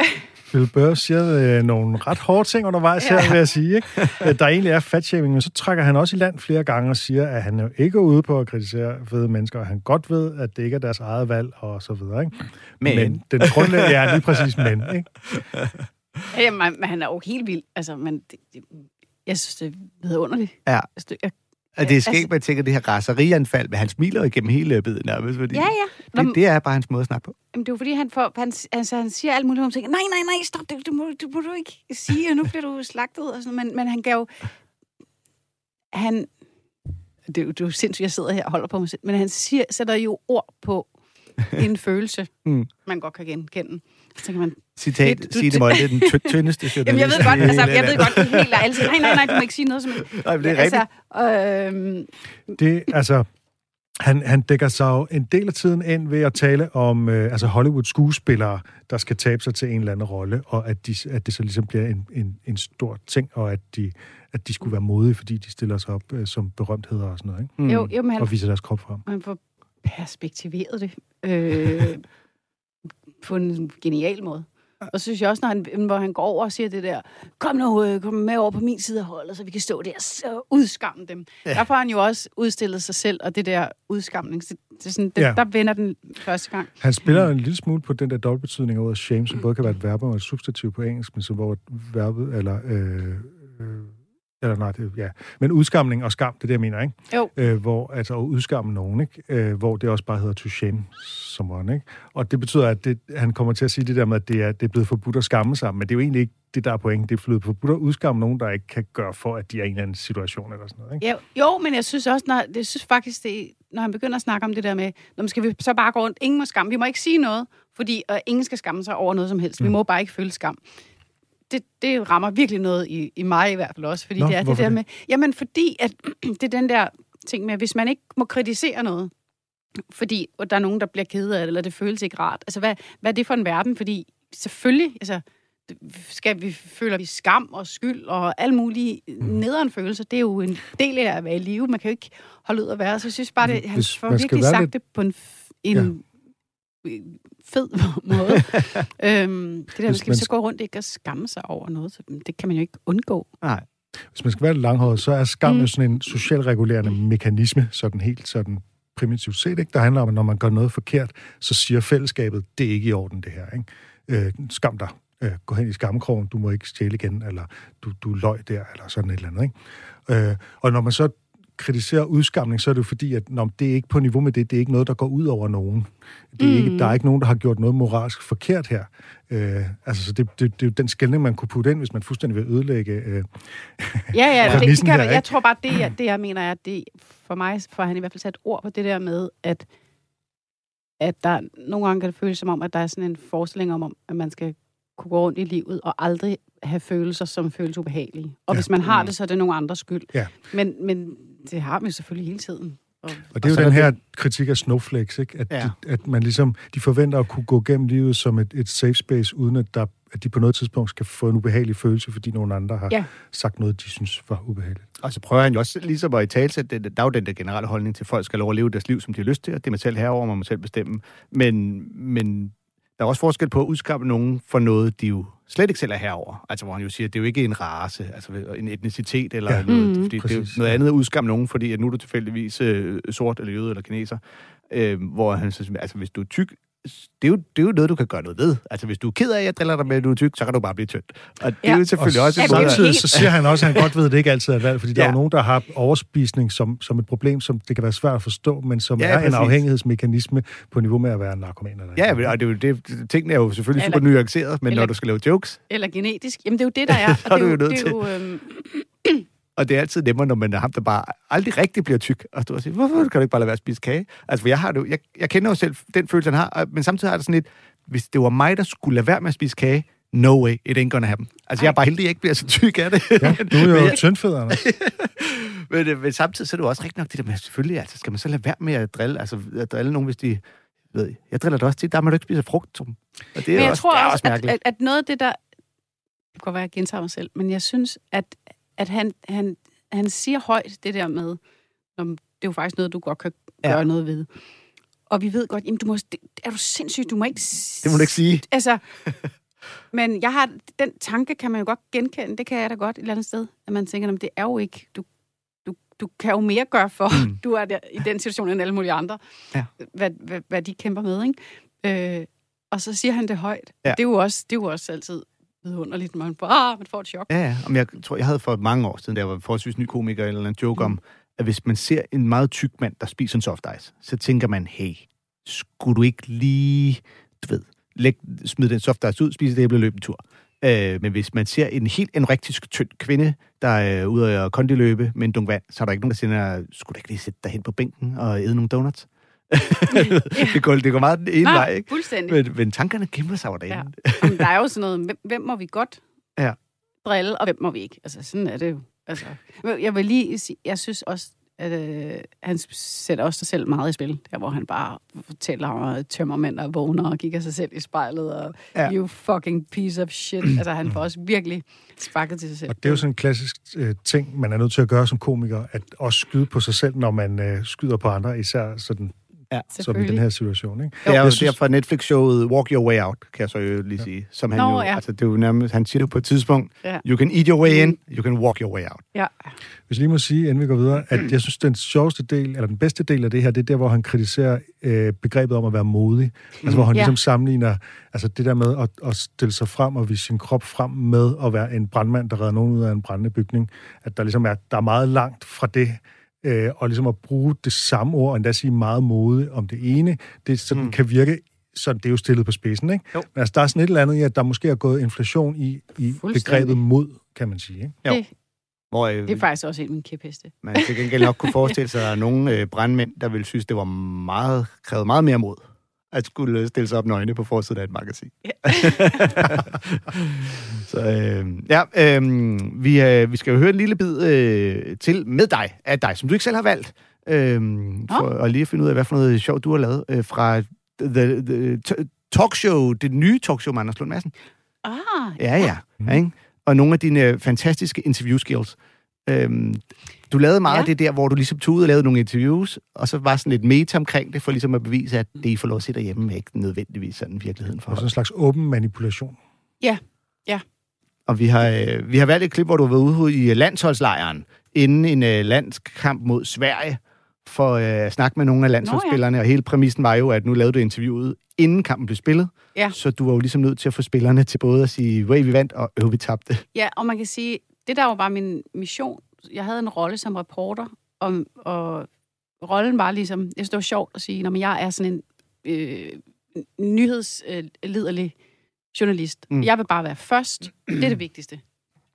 Bill Burr siger øh, nogle ret hårde ting undervejs her, vil jeg sige. Ikke? Øh, Der egentlig er fatshaming, men så trækker han også i land flere gange og siger, at han jo ikke er ude på at kritisere fede mennesker, og han godt ved, at det ikke er deres eget valg, og så videre. Ikke? Men. men den grundlæggende er lige præcis men. Ikke? Ja, men, men han er jo helt vild. Altså, men det, det, jeg synes, det er vidunderligt. Ja. Altså, jeg, Og det er Altså- skægt, at jeg tænker, det her raserianfald, men han smiler igennem hele løbet nærmest, fordi ja, ja. det, det er bare hans måde at snakke på. Jamen, det er jo fordi, han, får, han, altså, han siger alt muligt, og man tænker, nej, nej, nej, stop, det, det, må, det må du ikke sige, og nu bliver du slagtet. Og sådan, men, men han gav han, det, er jo- det er jo sindssygt, jeg sidder her og holder på mig selv, men han siger, sætter jo ord på en følelse, Mm. man godt kan genkende. Så tænker man, Citat, du- Signe Molde, den ty- tyndeste journalist. Jamen, jeg ved godt, altså, hele jeg ved godt, det er helt ærligt. Nej, nej, nej, du må ikke sige noget som... Nej, men det er altså, øhm, Det, altså, han, han dækker sig jo en del af tiden ind ved at tale om øh, altså Hollywood-skuespillere, der skal tabe sig til en eller anden rolle, og at, de, at det så ligesom bliver en, en, en stor ting, og at de, at de skulle være modige, fordi de stiller sig op øh, som berømtheder og sådan noget, ikke? Mm. jo, jo, men han, og viser deres krop frem. han får perspektiveret det øh, på en genial måde. Og så synes jeg også, når han, hvor han går over og siger det der, kom nu, øh, kom med over på min side af holdet, så vi kan stå der og udskamme dem. Ja. Der får han jo også udstillet sig selv, og det der udskamning, det, det sådan, det, Ja. ja. der vender den første gang. Han spiller en lille smule på den der dobbeltbetydning af ordet shame, som både kan være et verb og et substantiv på engelsk, men så hvor verbet, eller, øh, øh, eller nej, det, ja, men udskamning og skam, det er det, jeg mener, ikke? Jo. Øh, hvor, altså at udskamme nogen, ikke? Øh, hvor det også bare hedder to shame someone, ikke? Og det betyder, at det, han kommer til at sige det der med, at det er, det er blevet forbudt at skamme sig, men det er jo egentlig ikke det, der er pointen. Det er blevet forbudt at udskamme nogen, der ikke kan gøre for, at de er i en eller anden situation eller sådan noget, ikke? Ja, jo, men jeg synes også, når, jeg synes faktisk, det, når han begynder at snakke om det der med, når skal vi så bare gå rundt, ingen må skamme, vi må ikke sige noget, fordi øh, ingen skal skamme sig over noget som helst. Mm. Vi må bare ikke føle skam. Det, det rammer virkelig noget i, i mig i hvert fald også, fordi Nå, det er det der det? med, jamen fordi at det er den der ting med, at hvis man ikke må kritisere noget, fordi der er nogen, der bliver ked af det, eller det føles ikke rart. Altså, hvad, hvad er det for en verden? Fordi selvfølgelig, altså, skal vi føler vi skam og skyld og alle mulige Mm. nederen følelser. Det er jo en del af at være i live. Man kan jo ikke holde ud at være. Så jeg synes bare, det, han Hvis får virkelig sagt lidt- det på en, en fed måde. øhm, det der, Hvis skal man så gå rundt ikke og skamme sig over noget, så det kan man jo ikke undgå. Nej. Hvis man skal være langhåret, så er skam. Mm. jo sådan en socialregulerende mekanisme, sådan helt sådan primitivt set, ikke? Der handler om, at når man gør noget forkert, så siger fællesskabet, det er ikke i orden, det her, ikke? Øh, skam dig. Øh, gå hen i skamkrogen, du må ikke stjæle igen, eller du, du løg der, eller sådan et eller andet, ikke? Øh, og når man så kritiserer udskamning, så er det jo fordi, at når det er ikke på niveau med det, det er ikke noget, der går ud over nogen. Det er mm. ikke, der er ikke nogen, der har gjort noget moralsk forkert her. Øh, altså, så det, det, det er jo den skældning, man kunne putte ind, hvis man fuldstændig vil ødelægge øh, Ja, ja, det, det kan her. Jeg ikke? tror bare, det, jeg- det jeg mener er, det, for mig får han i hvert fald sat ord på det der med, at, at der nogle gange kan det føles som om, at der er sådan en forestilling om, at man skal kunne gå rundt i livet og aldrig have følelser, som føles ubehagelige. Og Ja. hvis man har det, så er det nogen andres skyld. Ja. Men, men det har vi selvfølgelig hele tiden. Og, Og det er Og jo den der her kritik af snowflakes, ikke? At, Ja. de, at man ligesom, de forventer at kunne gå gennem livet som et, et safe space, uden at, der, at de på noget tidspunkt skal få en ubehagelig følelse, fordi nogen andre har Ja. sagt noget, de synes var ubehageligt. Og så prøver han jo også ligesom at i talsætte det. Der er jo den der generelle holdning til, at folk skal have lov at leve deres liv, som de har lyst til, og det er man selv herover, man må selv bestemme. Men, men der er også forskel på at udskamme nogen for noget, de jo slet ikke selv er herover. Altså hvor han jo siger, at det er jo ikke en race, altså en etnicitet eller Ja. noget. Mhm. Fordi det er jo Præcis, noget andet at udskamme nogen, fordi at nu er du tilfældigvis øh, sort eller jøde eller kineser. Øh, hvor han så siger, altså hvis du er tyk, det er, jo, det er jo noget, du kan gøre noget ved. Altså, hvis du er ked af, at jeg driller dig med, at du er tyk, så kan du bare blive tynd. Og det er Ja. jo selvfølgelig og også det er jo at- samtidig så siger han også, at han godt ved, at det ikke altid er et valg, fordi der Ja. er jo nogen, der har overspisning som, som et problem, som det kan være svært at forstå, men som Ja, er præcis. en afhængighedsmekanisme på niveau med at være narkoman. Eller Ja, og det er jo det, tingene er jo selvfølgelig Eller- super nuanceret, men eller- når du skal lave jokes, eller genetisk. Jamen, det er jo det, der er. Så er Og det du er jo jo, nødt det er jo, øhm, Og det er altid nemmere, når man er ham, der bare aldrig rigtig bliver tyk. Og stå og sige, hvorfor kan du ikke bare lade være at spise kage? Altså, for jeg, har det, jeg, jeg kender jo selv den følelse, han har, men samtidig har det sådan lidt, hvis det var mig, der skulle lade være med at spise kage, no way, it ain't gonna happen. Altså, jeg er bare heldig, at jeg ikke bliver så tyk af det. Ja, du er men, jo jeg- tyndfed, Anders. men, øh, men samtidig så er det jo også rigtigt nok, det der med, selvfølgelig, altså, skal man så lade være med at drille, altså, at drille nogen, hvis de, ved, jeg driller det også til, der må du ikke spise frugt. Og det er Men jeg også, tror også, også at, at noget af det, der... Det kan godt være, at jeg gentager mig selv, men jeg synes, at, at han, han, han siger højt det der med, om det er jo faktisk noget, du godt kan Ja. gøre noget ved. Og vi ved godt, jamen, du må, det, er du sindssyg, du må ikke... Det må du ikke sige. Altså, men jeg har, den tanke kan man jo godt genkende, det kan jeg da godt et eller andet sted, at man tænker, det er jo ikke, du, du, du kan jo mere gøre for, mm. du er der, i den situation end alle mulige andre, Ja. hvad, hvad, hvad de kæmper med, ikke? Øh, og så siger han det højt. Ja. Det, er jo også, det er jo også altid vidunderligt, man får, ah, man får et chok. Ja, ja. Om jeg tror, jeg havde for mange år siden, da jeg var forholdsvis ny komiker, eller en joke mm. om, at hvis man ser en meget tyk mand, der spiser en soft ice, så tænker man, hey, skulle du ikke lige, du ved, læg, smide den soft ice ud, spise det, æble og løbe en tur. Øh, men hvis man ser en helt anorektisk tynd kvinde, der er ude at kondiløbe med en dunk vand, så er der ikke nogen, der siger, skulle du ikke lige sætte dig hen på bænken og æde nogle donuts? Det, går, det går meget den ene Nej, vej, ikke? fuldstændig. Men, men tankerne kæmper sig over Ja. derinde. Jamen, der er jo sådan noget, hvem, hvem må vi godt Ja. drille, og hvem må vi ikke? Altså, sådan er det jo. Altså, jeg vil lige sige, jeg synes også, at øh, han sætter også sig selv meget i spil, der hvor han bare fortæller om at tømmermænd og vågner og kigger sig selv i spejlet, og Ja. ja. you fucking piece of shit. Altså, han får også virkelig sparket til sig selv. Og det er jo sådan en klassisk øh, ting, man er nødt til at gøre som komiker, at også skyde på sig selv, når man øh, skyder på andre, især sådan, Ja, som i den her situation. Ikke? Det er jo Jeg synes- derfor Netflix-showet Walk Your Way Out, kan jeg så jo lige sige. Som han Nå, jo, ja. altså det er jo nærmest, han siger det på et tidspunkt, Ja. you can eat your way in, you can walk your way out. Ja. Hvis jeg lige må sige, inden vi går videre, at jeg synes, den sjoveste del, eller den bedste del af det her, det er der, hvor han kritiserer øh, begrebet om at være modig. Altså, hvor han Ja. ligesom sammenligner altså det der med at, at stille sig frem og vise sin krop frem med at være en brandmand, der redder nogen ud af en brændende bygning. At der ligesom er, der er meget langt fra det, øh, og ligesom at bruge det samme ord, og endda sige meget modig om det ene, det sådan mm. kan virke så det er jo stillet på spidsen, ikke? Jo. Men altså, der er sådan et eller andet i, at der måske er gået inflation i, i begrebet mod, kan man sige, ikke? Jo. Det, Hvor øh, det er faktisk også en af mine kæpheste. man til gengæld nok kunne forestille sig, at der er nogle øh, brandmænd, der ville synes, det var meget, krævede meget mere mod at skulle stille sig op nøgne på forsiden af et magasin. så øh, ja, øh, vi, øh, vi skal jo høre en lille bid øh, til med dig, af dig, som du ikke selv har valgt. Øh, for at lige finde ud af, hvad for noget sjovt du har lavet øh, fra the, the, t- talkshow, det nye talkshow med Anders Lund Madsen. Ah, Ja, ja. ja ikke? Og nogle af dine øh, fantastiske interview skills. Øhm, du lavede meget ja. Ja. af det der, hvor du ligesom tog ud og lavede nogle interviews, og så var sådan lidt meta omkring det, for ligesom at bevise, at det, I får lov at se derhjemme, er ikke nødvendigvis sådan virkeligheden for Og sådan en slags åben manipulation. Og vi har, øh, vi har valgt et klip, hvor du var ude i landsholdslejren, inden en øh, landskamp mod Sverige, for øh, at snakke med nogle af landsholdsspillerne, og hele præmissen var jo, at nu lavede du interviewet, inden kampen blev spillet. Ja. Så du var jo ligesom nødt til at få spillerne til både at sige, way vi vandt, og øv vi tabte. Ja, og man kan sige, det der var bare min mission. Jeg havde en rolle som reporter, og, og rollen var ligesom, jeg synes, det var sjovt at sige, når jeg er sådan en øh, nyhedslederlig journalist. Mm. Mm. Jeg vil bare være først. Det er det vigtigste.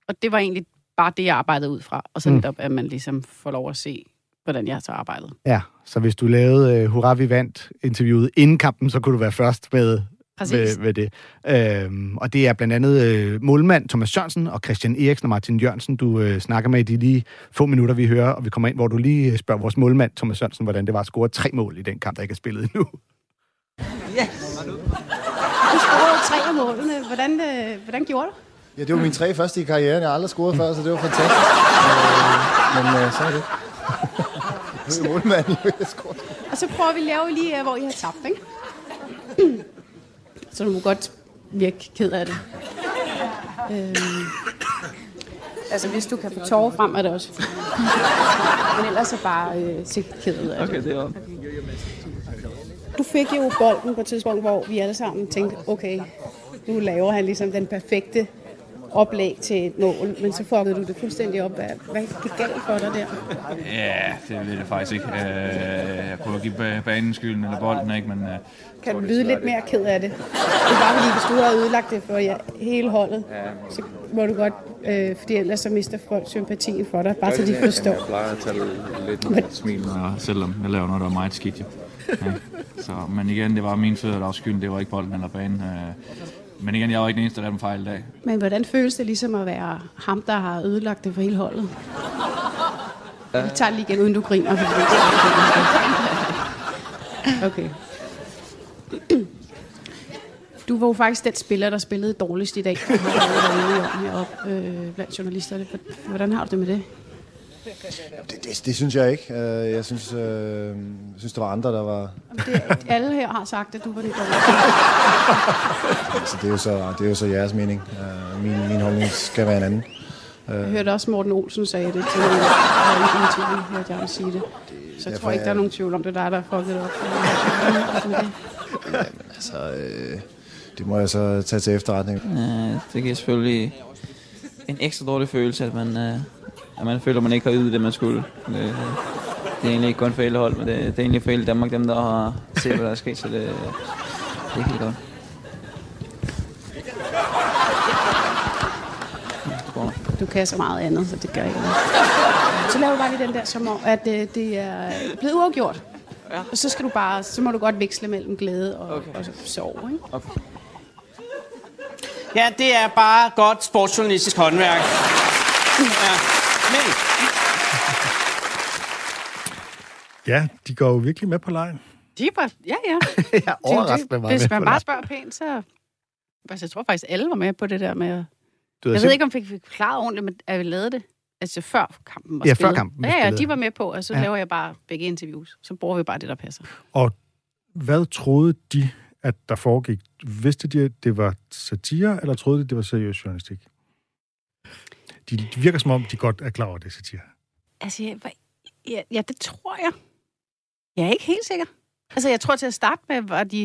Og det var egentlig bare det, jeg arbejdede ud fra. Og så Mm. netop, at man ligesom får lov at se, hvordan jeg så arbejdede. Ja, så hvis du lavede uh, Hurra, vi vandt interviewet inden kampen, så kunne du være først med Præcis. ved, ved det. Øhm, og det er blandt andet øh, målmand Thomas Sørensen og Christian Eriksen og Martin Jørgensen, du øh, snakker med i de lige få minutter, vi hører, og vi kommer ind, hvor du lige øh, spørger vores målmand Thomas Sørensen, hvordan det var at score tre mål i den kamp, der ikke er spillet endnu. Du scorede tre af målene. Hvordan, øh, hvordan gjorde du? Ja, det var min tre første i karrieren. Jeg har aldrig scoret før, så det var fantastisk. Øh, men øh, så er det. Nu er jeg målmand, jeg scoret. Og så prøver vi at lave lige, øh, hvor I har tabt, ikke? Så du må godt virke ked af det. Øhm. Altså, hvis du kan få tårer frem, er det også. Men ellers så bare øh, se ked af det. Okay, det er Du fik jo bolden på et tidspunkt, hvor vi alle sammen tænkte, okay, nu laver han ligesom den perfekte oplæg til et mål, men så fuckede du det fuldstændig op. Hvad, hvad gik galt for dig der? Ja, det ved jeg faktisk ikke. Øh, Jeg prøver at give ba- banen skylden eller bolden, ikke? Men øh, Kan du lyde lidt mere ked af det? Det er bare fordi, hvis du har ødelagt det for jer, hele holdet, så må du godt, øh, fordi ellers så mister folk sympatien for dig, bare så de forstår. jeg plejer at tage lidt med smil, når jeg, selvom jeg laver noget, der er meget skidt. Jo. Ja. Så, men igen, det var mine fødder, der var skylden. Det var ikke bolden eller banen. Øh, Men igen, jeg var ikke den eneste, der lavede en fejl i dag. Men hvordan føles det ligesom at være ham, der har ødelagt det for hele holdet? Vi tager det lige igen, uden du griner. er- Okay. Du var jo faktisk den spiller, der spillede dårligst i dag. Heroppe øh, blandt journalisterne. Hvordan har du det med det? Det, det, det synes jeg ikke. Øh, Jeg synes, øh, jeg synes, der var andre, der var... Det, alle her har sagt, at du var det dårligste. Altså, det, er jo så, det er jo så jeres mening. Øh, Min, min holdning skal være en anden. Jeg hørte også Morten Olsen sagde det til mig. interview, hørte jeg ham sige det. Så jeg derfor tror ikke, der er jeg- nogen tvivl om, det er dig, der har fucket det op. Det? Altså, øh, det må jeg så tage til efterretning. Øh, det giver selvfølgelig en ekstra dårlig følelse, at man, øh, at man føler, at man ikke har ydet det, man skulle. Det, det er egentlig ikke kun for hele hold, men det, det er egentlig for hele Danmark, dem der har set, hvad der er sket, så det, det er helt godt. Du kan så meget andet, så det gør ikke noget. Så laver du bare lige den der, som om, at øh, det er blevet uafgjort. Ja. Og så skal du bare, så må du godt veksle mellem glæde og, okay. og sorg, ikke? Okay. Ja, det er bare godt sportsjournalistisk håndværk. Ja. Men Ja, de går jo virkelig med på lejen. De var, ja, ja. Jeg er overraskende det, meget Hvis med man på bare spørger pænt, så... Altså, jeg tror faktisk, alle var med på det der med... at- Du Jeg ved ikke, om vi fik forklaret ordentligt, men at vi lavede det. Altså før kampen var Ja, før kampen var Ja, ja, de var med på, og så Ja. ja. laver jeg bare begge interviews. Så bruger vi bare det, der passer. Og hvad troede de, at der foregik? Vidste de, at det var satire, eller troede de, det var seriøs journalistik? De, de virker som om, de godt er klar over, det satire. Altså, jeg, ja, ja, det tror jeg. Jeg er ikke helt sikker. Altså, jeg tror til at starte med, var de,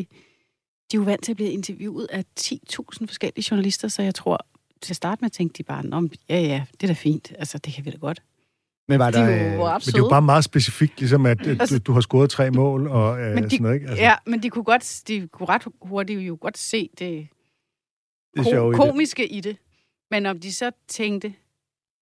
de er jo vant til at blive interviewet af 10.000 forskellige journalister, så jeg tror, til at starte med tænkte de bare, Nå, ja, ja, det er da fint. Altså, det kan vi da godt. Men var De der, var øh, jo ret Men det er jo bare meget specifikt, ligesom at, at Altså- du, du har scoret tre mål og øh, Men de, sådan noget, ikke? ja, men de kunne, godt, de kunne ret hurtigt jo godt se det, det er ko- i det. komiske i det. Men om de så tænkte,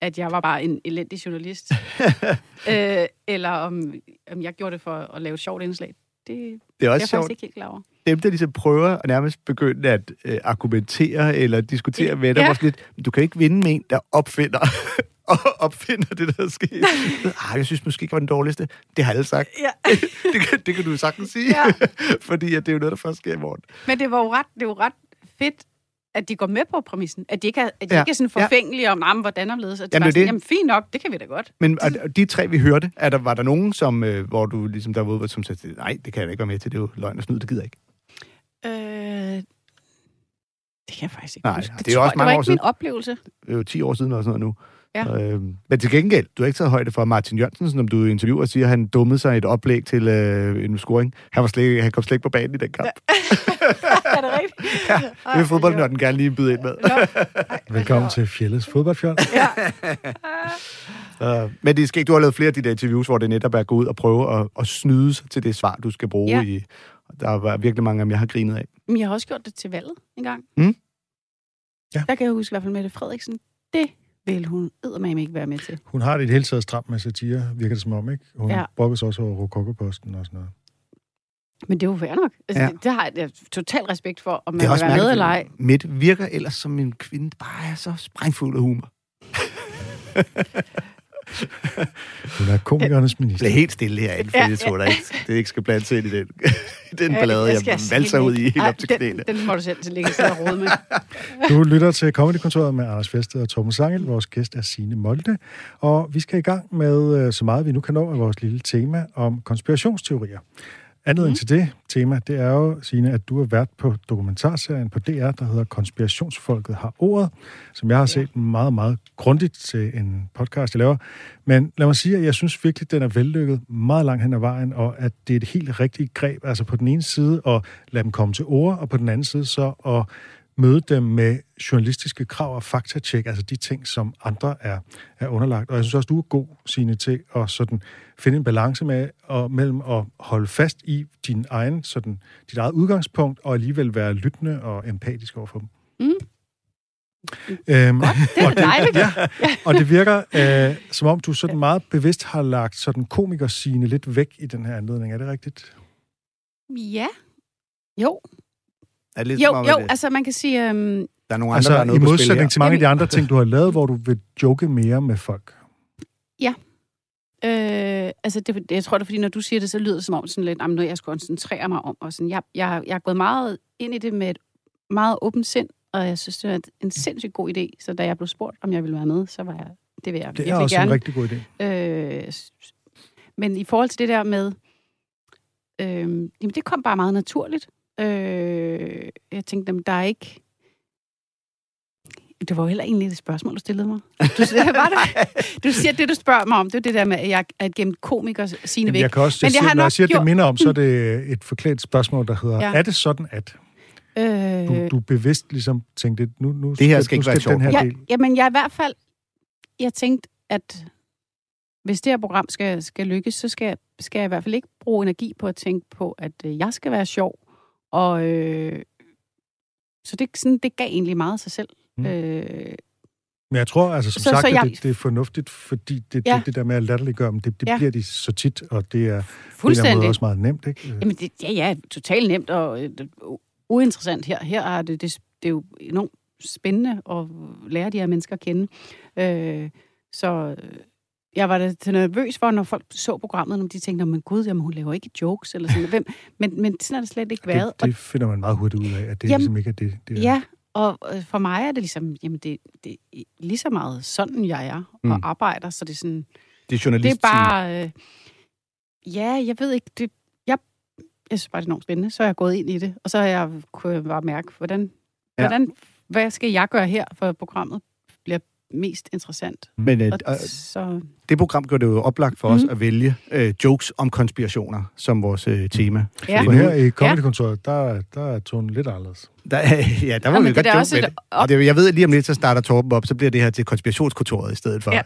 at jeg var bare en elendig journalist, øh, eller om, om jeg gjorde det for at lave et sjovt indslag, det, Det er også jeg sjovt. faktisk ikke helt klar over. Dem, der ligesom prøver at nærmest begynde at øh, argumentere eller diskutere Ja. med dig, Ja. lidt, "Men du kan ikke vinde med en, der opfinder, og opfinder det, der er sket. Ah, jeg synes måske ikke var den dårligste. Det har alle sagt. Ja. det, kan, det kan du sagtens sige. Ja. Fordi at det er jo noget, der først sker i morgen. Men det var jo ret, det var ret fedt, at de går med på præmissen. At de ikke er, at de Ja. ikke er sådan Ja. forfængelige om, "Nå, men hvordan omledes. At de Jamen, det er sådan, det. jamen fint nok, det kan vi da godt. Men og, og de tre, vi hørte, er der, var der nogen, som, øh, hvor du ligesom der var som sagde, nej, det kan jeg da ikke være med til, det er jo løgn og snyd, det gider jeg ikke. Øh, det kan jeg faktisk ikke Nej, huske. det er tror også mange det år var ikke siden. min oplevelse. Det er jo 10 år siden og sådan noget nu. Ja. Øh, men til gengæld, du har ikke taget højde for Martin Jørgensen, som du interviewer og siger, at han dummede sig et oplæg til øh, en scoring. Han, var slet, ikke- han kom slet ikke på banen i den kamp. er det rigtigt? Ja, det vil fodboldnørden gerne lige byde ind med. Velkommen til Fjellets fodboldfjold. Uh, men det er sket, du har lavet flere af de der interviews, hvor det netop er at gå ud og prøve at, at snyde sig til det svar, du skal bruge Ja. i. Der var virkelig mange af dem, jeg har grinet af. Men jeg har også gjort det til valget en gang. Mm. Ja. Der kan jeg huske i hvert fald Mette Frederiksen. Det vil hun eddermame ikke være med til. Hun har det i det hele taget stramt med satire, virker det som om, ikke? Hun Ja. brokker sig også over Rokokoposten og sådan noget. Men det er jo fair nok. Altså, Ja. det, det har jeg total respekt for, om man er vil være med eller ej. Mette virker ellers som en kvinde, der bare er så sprængfuld af humor. Hun er komikernes minister. Bliver helt stille herinde, for Ja, ja, det ja. tror jeg ikke, det ikke skal blande sig ind i den, i den Ja, ballade, jeg, jeg valser ud i helt Ej, op til den, knæene. Den må du selv til ligge og rode med. Du lytter til Comedykontoret med Anders Fested og Torben Sangel. Vores gæst er Signe Molde. Og vi skal i gang med øh, så meget, vi nu kan nå af vores lille tema om konspirationsteorier. Andet mm. til det tema, det er jo, Signe, at du har været på dokumentarserien på DR, der hedder Konspirationsfolket har ordet, som jeg har set meget, meget grundigt til en podcast, jeg laver. Men lad mig sige, at jeg synes virkelig, den er vellykket meget langt hen ad vejen, og at det er et helt rigtigt greb. Altså på den ene side at lade dem komme til ord, og på den anden side så at møde dem med journalistiske krav og faktatjek, altså de ting, som andre er, er underlagt. Og jeg synes også, du er god, Signe, til at sådan finde en balance med, og mellem at holde fast i din egen, sådan, dit eget udgangspunkt, og alligevel være lyttende og empatisk overfor dem. Mm. Øhm, det er og dejligt. Ja, og det virker, øh, som om du sådan meget bevidst har lagt sådan komikerscene lidt væk i den her anledning. Er det rigtigt? Ja. Jo. Er det lidt Jo, jo, at, øh, altså man kan sige... Øhm, der er nogle andre, Altså, der er i noget på her? modsætning til mange af de andre ting, du har lavet, hvor du vil joke mere med folk. Øh, altså, det, det, jeg tror, det er, fordi når du siger det, så lyder det som om sådan lidt, noget, jeg skal koncentrere mig om. Og sådan, jeg, jeg, jeg er gået meget ind i det med et meget åbent sind, og jeg synes, det er en sindssygt god idé. Så da jeg blev spurgt, om jeg ville være med, så var jeg, det vil jeg Det er også gerne. en rigtig god idé. Øh, men i forhold til det der med, øh, jamen det kom bare meget naturligt. Øh, jeg tænkte, jamen, der er ikke... Det var jo heller egentlig et spørgsmål, du stillede mig. Du, siger, var det? du siger, at det, du spørger mig om, det er det der med, at jeg er gemt komiker sine væk. jeg kan også, Men jeg jeg siger, har når jeg siger, at det gjort- minder om, så er det et forklædt spørgsmål, der hedder, Ja. er det sådan, at Øh, du, du bevidst ligesom tænkte, nu, nu Det her skal nu ikke være den her ja, del. jamen, jeg er i hvert fald... Jeg tænkte, at hvis det her program skal, skal lykkes, så skal, jeg- skal jeg i hvert fald ikke bruge energi på at tænke på, at øh, jeg skal være sjov. Og øh, så det, sådan, det gav egentlig meget sig selv. Mm. Øh, Men jeg tror, altså som Så- sagt, så at jeg- det, det er fornuftigt, fordi det, Ja. det, det der med at latterliggøre dem, det, det Ja. bliver de så tit, og det er på en fuldstændig. måde også meget nemt, ikke? Jamen, det, ja, ja, totalt nemt og øh, uinteressant her. Her er det, det, det er jo enormt spændende at lære de her mennesker at kende. Øh, så øh, jeg var da nervøs for, når folk så programmet, når de tænkte, men gud, jamen, hun laver ikke jokes, eller sådan Hvem? Men, men sådan har det slet ikke været. Det, det finder man meget hurtigt ud af, at det Jamen, ligesom ikke er det. det er. Ja, og for mig er det ligesom, jamen det, det er lige så meget sådan, jeg er og Mm. arbejder, så det er sådan, Det er det journalist. er bare, øh, ja, jeg ved ikke, det, jeg, jeg synes bare, det er enormt spændende, så er jeg gået ind i det, og så har jeg kunne bare mærke, hvordan, Ja. hvordan, hvad skal jeg gøre her, for programmet mest interessant. Men øh, Og så, det program gør det jo oplagt for os Mhm. at vælge øh, jokes om konspirationer som vores øh, tema. ja. For her i Comedykontoret, der, der er tonen lidt anderledes. Der, ja, der var Nå, vi godt joke med et det. Og det, jeg ved, at lige om lidt, så starter Torben op, så bliver det her til konspirationskontoret i stedet for. Ja.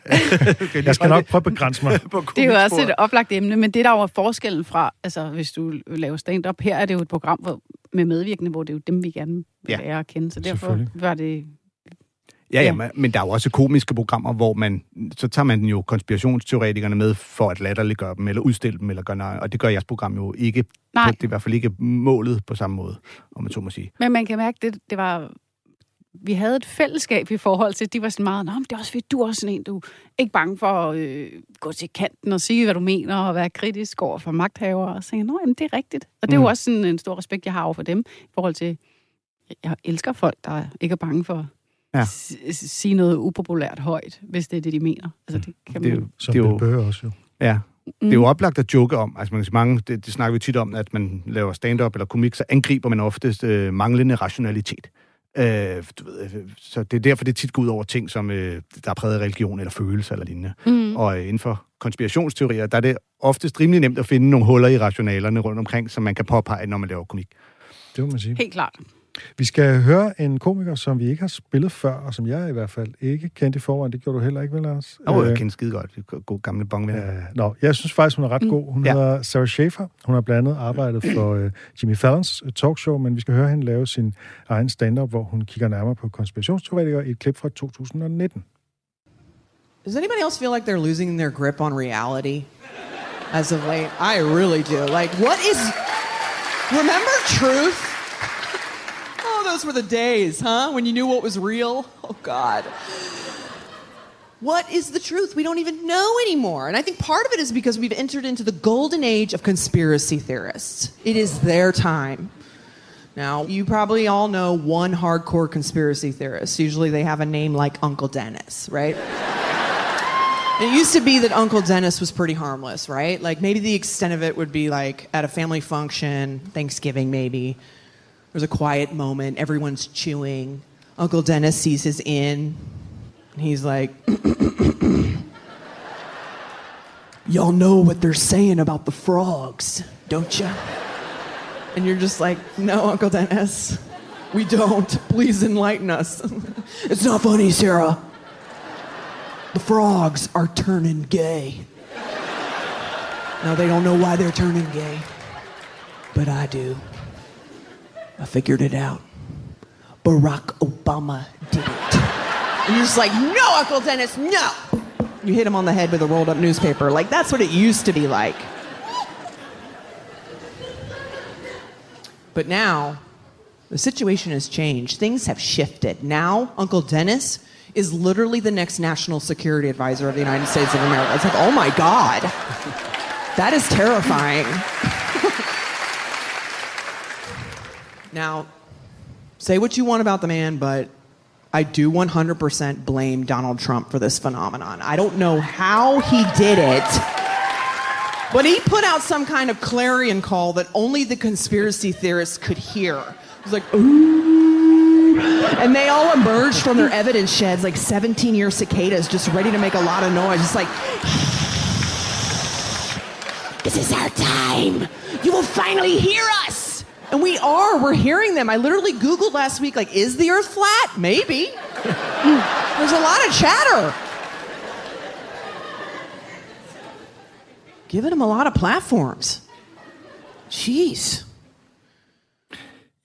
Jeg skal nok prøve at begrænse mig. det er jo også et oplagt emne, men det der var forskellen fra, altså hvis du laver stand-up, her er det jo et program hvor, med medvirkende, hvor det er jo dem, vi gerne vil Ja. lære at kende, så derfor var det Ja, ja, Ja. men- der er jo også komiske programmer, hvor man, så tager man jo konspirationsteoretikerne med for at latterliggøre dem, eller udstille dem, eller gøre nej, og det gør jeres program jo ikke. Nej. Det er i hvert fald ikke målet på samme måde, om man så må sige. Men man kan mærke, det, det var... Vi havde et fællesskab i forhold til, de var sådan meget, Nå, men det er også fordi, du er også sådan en, du er ikke bange for at øh, gå til kanten og sige, hvad du mener, og være kritisk over for magthavere. Og jeg, Nå, jamen, det er rigtigt. Og det er Mm. jo også sådan en stor respekt, jeg har over for dem, i forhold til, jeg elsker folk, der ikke er bange for Ja. sige noget upopulært højt, hvis det er det, de mener. Altså, det kan Det er man... jo, Som det er jo, Burr også jo. ja, Mm. det er jo oplagt at joke om. Altså, man kan sige, mange, det, det snakker vi tit om, at man laver stand-up eller komik, så angriber man oftest øh, manglende rationalitet. Øh, du ved, øh, så det er derfor, det tit går ud over ting, som øh, der er præget af religion eller følelser eller lignende. Mm. Og øh, inden for konspirationsteorier, der er det oftest rimelig nemt at finde nogle huller i rationalerne rundt omkring, som man kan påpege, når man laver komik. Det må man sige. Helt klart. Vi skal høre en komiker, som vi ikke har spillet før, og som jeg i hvert fald ikke kendte i forvejen. Det gjorde du heller ikke, vel, Lars? Åh, oh, Øh, jeg kender skide godt. Det er God gamle bongvenner. Ja, nå, jeg synes faktisk, hun er ret Mm. god. Hun Ja. ja. hedder Sarah Schaefer. Hun har blandt andet arbejdet for uh, Jimmy Fallons uh, talkshow, men vi skal høre hende lave sin egen stand-up, hvor hun kigger nærmere på konspirationsteoretikere i et klip fra 2019. Does anybody else feel like they're losing their grip on reality as of late? I really do. Like, what is Remember truth? Those were the days, huh? When you knew what was real? Oh, God. What is the truth? We don't even know anymore. And I think part of it is because we've entered into the golden age of conspiracy theorists. It is their time. Now, you probably all know one hardcore conspiracy theorist. Usually they have a name like Uncle Dennis, right? It used to be that Uncle Dennis was pretty harmless, right? Like maybe the extent of it would be like at a family function, Thanksgiving maybe. There's a quiet moment, everyone's chewing. Uncle Dennis sees his in, and he's like, Y'all know what they're saying about the frogs, don't you? And you're just like, No, Uncle Dennis, we don't. Please enlighten us. it's not funny, Sarah. The frogs are turning gay. Now, they don't know why they're turning gay, but I do. I figured it out. Barack Obama did it. And you're just like, no, Uncle Dennis, no! You hit him on the head with a rolled up newspaper. Like, that's what it used to be like. But now, the situation has changed. Things have shifted. Now, Uncle Dennis is literally the next national security advisor of the United States of America. It's like, oh my God. That is terrifying. Now, say what you want about the man, but I do 100% blame Donald Trump for this phenomenon. I don't know how he did it. But he put out some kind of clarion call that only the conspiracy theorists could hear. It was like, ooh. And they all emerged from their evidence sheds like 17 year cicadas, just ready to make a lot of noise. It's like, this is our time. You will finally hear us. And we are. We're hearing them. I literally Googled last week, like, is the earth flat? Maybe. There's a lot of chatter. Giving them a lot of platforms. Jeez.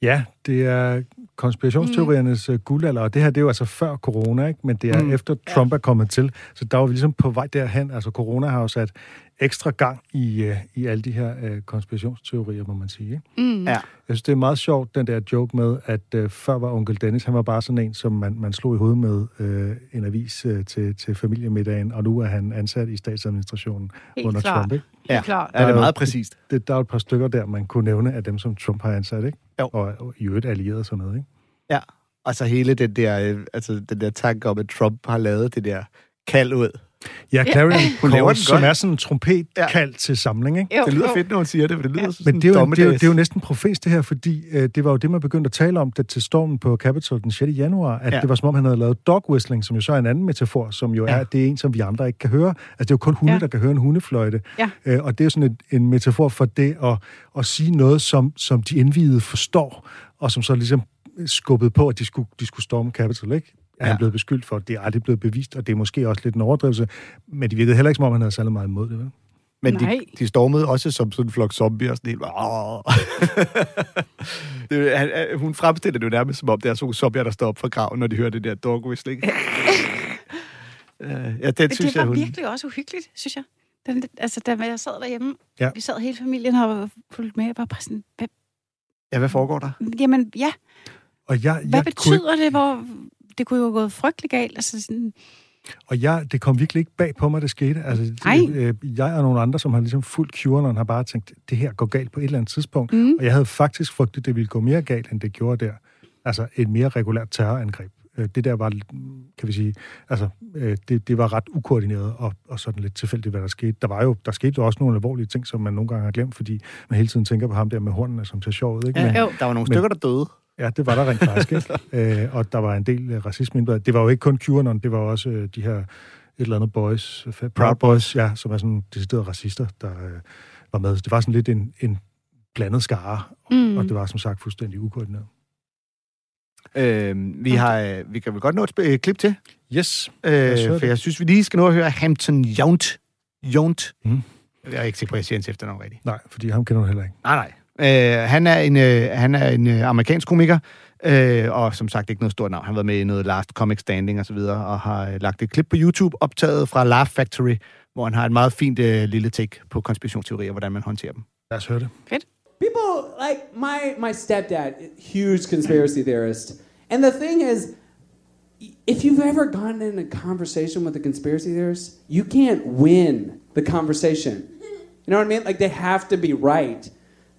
Ja, det er konspirationsteoriernes mm. guldalder, og det her det er jo altså før corona, ikke? men det er mm. efter Trump er kommet til. Så der var vi ligesom på vej derhen. Altså corona har jo sat ekstra gang i, uh, i alle de her uh, konspirationsteorier, må man sige. Ikke? Mm. Ja. Jeg synes, det er meget sjovt, den der joke med, at uh, før var onkel Dennis, han var bare sådan en, som man, man slog i hovedet med uh, en avis uh, til, til familiemiddagen, og nu er han ansat i statsadministrationen Helt under klart. Trump. Ikke? Helt klart. Ja, det er meget præcist. Det, der er et par stykker der, man kunne nævne af dem, som Trump har ansat, ikke? Jo. Og, og i øvrigt allieret og sådan noget, ikke? Ja, og så hele den der, øh, altså den der tanke om, at Trump har lavet det der kald ud. Ja, Clarion Hun laver Call, den som er sådan en trompetkald ja. til samling, ikke? Jo, Det lyder jo. fedt, når hun siger det, for det lyder sådan Men det er, jo, det, er jo, det er jo næsten profes det her, fordi øh, det var jo det, man begyndte at tale om det, til stormen på Capitol den 6. januar, at Ja. ja. det var som om, han havde lavet dog whistling, som jo så er en anden metafor, som jo Ja. er, at det er en, som vi andre ikke kan høre. Altså, det er jo kun hunde, Ja. ja. der kan høre en hundefløjte. Ja. Øh, og det er jo sådan en, en metafor for det at, at sige noget, som, som de indvidede forstår, og som så ligesom skubbede på, at de skulle, de skulle storme Capitol, ikke? Er han Ja. blevet beskyldt for, det er aldrig blevet bevist, og det er måske også lidt en overdrivelse, men det virkede heller ikke, som om han havde særlig meget imod det, vel? Men de, Nej. de stormede også som sådan en flok zombier, og sådan helt... Det, han, hun fremstiller det jo nærmest som om, det er sådan zombier, der står op fra graven, når de hører det der dog whistling. Øh, ja, den Men synes det jeg, var hun... virkelig også uhyggeligt, synes jeg. Den, altså, da jeg sad derhjemme, Ja. vi sad hele familien og fulgte med, jeg var bare sådan, hvad, Ja, hvad foregår der? jamen, ja, Og jeg, hvad jeg kunne ikke- betyder det, hvor det kunne jo have gået frygtelig galt, altså sådan, Og jeg, det kom virkelig ikke bag på mig, det skete. Altså, det, øh, jeg og nogle andre, som har ligesom fulgt QAnon, har bare tænkt, det her går galt på et eller andet tidspunkt. Mm. Og jeg havde faktisk frygtet, det ville gå mere galt, end det gjorde der. Altså et mere regulært terrorangreb. Øh, Det der var, kan vi sige, altså øh, det, det var ret ukoordineret og, og sådan lidt tilfældigt, hvad der skete. Der var jo, der skete jo også nogle alvorlige ting, som man nogle gange har glemt, fordi man hele tiden tænker på ham der med hornene, som ser sjov ud, ikke? Men, jo, Der var nogle Men- stykker, der døde. Ja, det var der rent faktisk, ikke? øh, og der var en del øh, racisme indblandet. Det var jo ikke kun QAnon, det var også øh, de her et eller andet boys, Proud Boys, ja, som er sådan deciderede racister, der øh, var med. Så det var sådan lidt en, en blandet skare, Mm. mm. og det var som sagt fuldstændig ukoordineret. Øh, vi, har, øh, vi kan vel godt nå et øh, klip til, Yes. øh, høre for jeg synes, vi lige skal nå at høre Hampton Yount. Yount. Mm. Jeg er ikke sikker på, at jeg siger hans efternavn rigtigt. Nej, fordi ham kender du heller ikke. Nej, nej. Øh, han er en, øh, han er en øh, amerikansk komiker, øh, og som sagt ikke noget stort navn. Han har været med i noget Last Comic Standing og så videre, og har øh, lagt et klip på YouTube optaget fra Laugh Factory, hvor han har et meget fint øh, lille take på konspirationsteorier, hvordan man håndterer dem. Lad os høre det. people like my my stepdad, huge conspiracy theorist, and the thing is, if you've ever gotten in a conversation with a conspiracy theorist, you can't win the conversation. You know what I mean? Like they have to be right.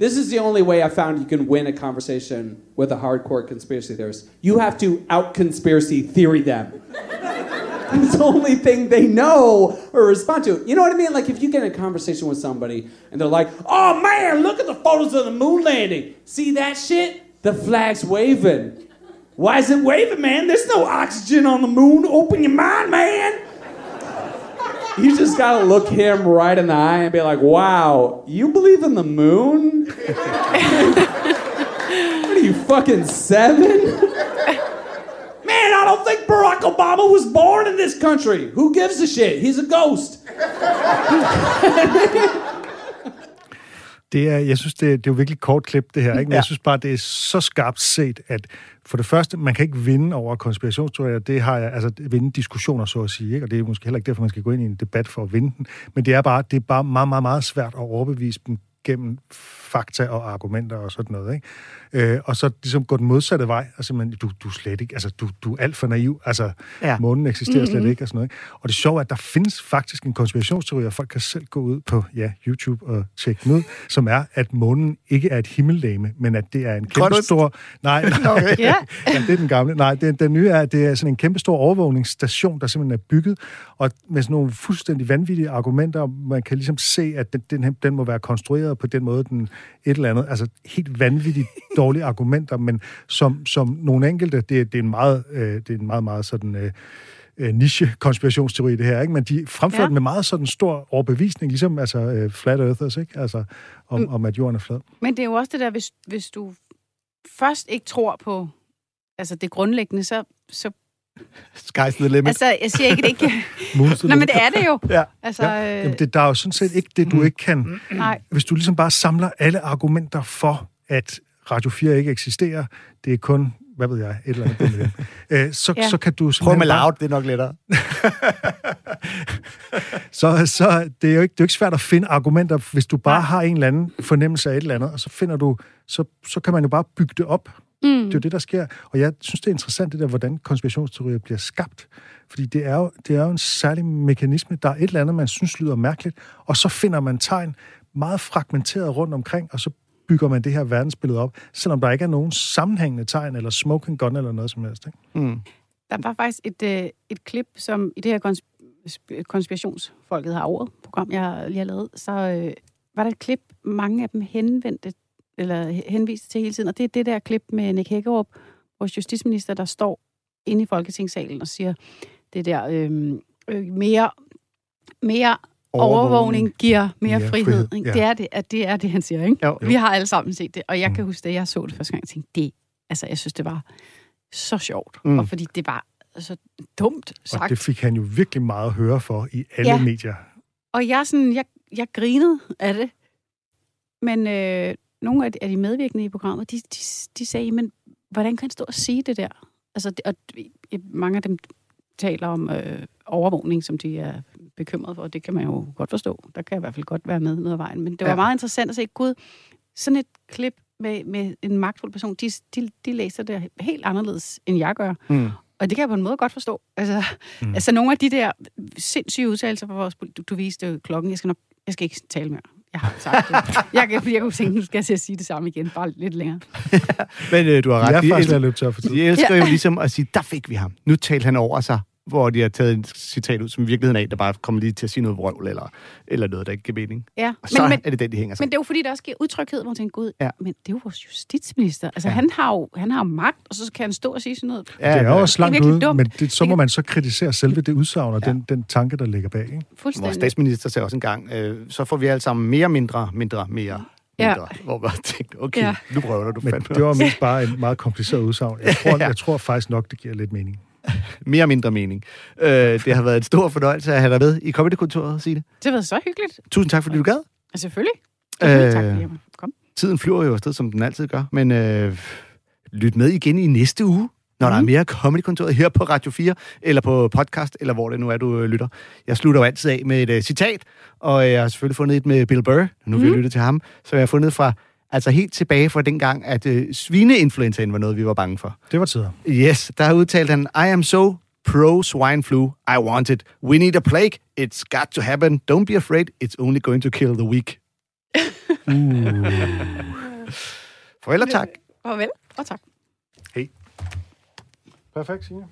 This is the only way I found you can win a conversation with a hardcore conspiracy theorist. You have to out conspiracy theory them. it's the only thing they know or respond to. You know what I mean? Like if you get in a conversation with somebody and they're like, "Oh man, look at the photos of the moon landing. See that shit? The flag's waving. Why is it waving, man? There's no oxygen on the moon. Open your mind, man." You just gotta look him right in the eye and be like, "Wow, you believe in the moon? what are you fucking seven? Man, I don't think Barack Obama was born in this country. Who gives a shit? He's a ghost." Det er, jeg synes, det er, det er jo virkelig kort klip, det her. Ikke? Men Ja. jeg synes bare, det er så skarpt set, at for det første, man kan ikke vinde over konspirationsteorier. Det har jeg, altså vinde diskussioner, så at sige. Ikke? Og det er måske heller ikke derfor, man skal gå ind i en debat for at vinde den. Men det er bare, det er bare meget, meget, meget svært at overbevise dem gennem fakta og argumenter og sådan noget. Ikke? Øh, og så ligesom gå den modsatte vej, og simpelthen, du, du er slet ikke, altså du, du er alt for naiv, altså Ja. månen eksisterer slet Mhm. ikke, og sådan noget. Ikke? Og det sjove er, at der findes faktisk en konspirationsteori, og folk kan selv gå ud på ja, YouTube og tjekke den ud, som er, at månen ikke er et himmellegeme, men at det er en kæmpe Grønnost. stor... Nej, nej Okay. ja. ja, det er den gamle. Nej, det, den nye er, at det er sådan en kæmpe stor overvågningsstation, der simpelthen er bygget, og med sådan nogle fuldstændig vanvittige argumenter, man kan ligesom se, at den, den, den må være konstrueret på den måde, den et eller andet, altså helt vanvittigt dårlige argumenter, men som, som nogle enkelte, det, det er en meget, øh, det er en meget, meget sådan... Øh, øh, niche-konspirationsteori, det her, ikke? Men de fremfører Ja. den med meget sådan stor overbevisning, ligesom altså øh, Flat Earthers, ikke? Altså, om, Mm. om at jorden er flad. Men det er jo også det der, hvis, hvis du først ikke tror på altså det grundlæggende, så... så Sky's the limit. altså, jeg siger ikke, det ikke... Nå, men det er det jo. Ja. Altså, ja. øh, Jamen, det, der er jo sådan set ikke det, du ikke kan. Nej. Hvis du ligesom bare samler alle argumenter for, at Radio 4 ikke eksisterer, det er kun, hvad ved jeg, et eller andet med det. Øh, så, Ja. så kan du Prøv med bare- loud, det er nok lettere. så, så det er jo ikke, det er jo ikke svært at finde argumenter, hvis du bare har en eller anden fornemmelse af et eller andet, og så finder du, så, så kan man jo bare bygge det op. Mm. Det er jo det, der sker. Og jeg synes, det er interessant, det der, hvordan konspirationsteorier bliver skabt. Fordi det er, jo, det er jo en særlig mekanisme. Der er et eller andet, man synes lyder mærkeligt, og så finder man tegn meget fragmenteret rundt omkring, og så bygger man det her verdensbillede op, selvom der ikke er nogen sammenhængende tegn, eller smoking gun, eller noget som helst. Ikke? Mm. Der var faktisk et, øh, et klip, som i det her kons- konspirationsfolket har ordet, program, jeg lige har lavet, så øh, var der et klip, mange af dem henvendte, eller henviste til hele tiden, og det er det der klip med Nick Hækkerup, vores justitsminister, der står inde i Folketingssalen og siger, det der øh, øh, mere, mere Overvågning. overvågning giver mere, Mere frihed. frihed, ikke? ja. Det, er det, at det er det, han siger. Ikke? Jo, jo. Vi har alle sammen set det, og jeg kan huske, da jeg så det første gang, jeg tænkte, det, altså, jeg synes, det var så sjovt, Mm. mm. og fordi det var så dumt sagt. Og det fik han jo virkelig meget at høre for i alle ja. medier. Og jeg, sådan, jeg, jeg grinede af det. Men øh, nogle af de, medvirkende i programmet, de, de, de sagde, men hvordan kan han stå og sige det der? Altså, og mange af dem taler om øh, overvågning, som de er bekymrede for, og det kan man jo godt forstå. Der kan jeg i hvert fald godt være med noget af vejen. Men det var ja. meget interessant at se, gud, sådan et klip med, med en magtfuld person, de, de, de læser det helt anderledes, end jeg gør. Mm. Og det kan jeg på en måde godt forstå. Altså, mm. altså nogle af de der sindssyge udtalelser fra vores... Du, du viste klokken. Jeg skal nok... Jeg skal ikke tale mere. Jeg har sagt det. jeg, kan, jeg kunne tænke, nu skal jeg til at sige det samme igen, bare lidt længere. Men øh, du har ret. er De faktisk ved elsker, at løbe tør for tid. de elsker Ja. jo ligesom at sige, der fik vi ham. Nu talte han over sig, hvor de har taget et citat ud, som i virkeligheden er en, der bare kommer lige til at sige noget vrøvl, eller, eller noget, der ikke giver mening. Ja, Og så men, men, er det den, de hænger sig. men det er jo fordi, der også giver udtrykhed, hvor man tænker, gud, Ja. ja. men det er jo vores justitsminister. Altså, Ja. han, har jo, han har jo magt, og så kan han stå og sige sådan noget. Ja, det er jo også langt virkelig ude, dumt. men det, så må man så kritisere selve det udsagn og ja. den, den tanke, der ligger bag. Ikke? Vores Fuldstændig. statsminister sagde også en gang, øh, så får vi alle sammen mere, mindre, mindre, mere, Ja. mindre. Hvor man tænkte, okay, Ja. nu prøver du Men fandme. det var mest bare en meget kompliceret udsagn. Jeg tror, Ja. jeg tror faktisk nok, det giver lidt mening. mere mindre mening. Øh, det har været en stor fornøjelse at have dig med i Comedy-kontoret, Signe. Det har været så hyggeligt. Tusind tak, fordi du gad. Ja, selvfølgelig. Øh, tak fordi komme. Tiden flyver jo afsted, som den altid gør. Men øh, lyt med igen i næste uge, når mm. der er mere Comedy-kontoret her på Radio 4, eller på podcast, eller hvor det nu er, du øh, lytter. Jeg slutter jo altid af med et øh, citat, og jeg har selvfølgelig fundet et med Bill Burr, nu mm. vi har lyttet til ham, så jeg har fundet fra Altså helt tilbage fra dengang, at øh, svineinfluenzaen var noget, vi var bange for. Det var tider. Yes, der udtalte han, I am so pro swine flu. I want it. We need a plague. It's got to happen. Don't be afraid. It's only going to kill the weak. Farvel og tak. Farvel og tak. Perfekt, Signe.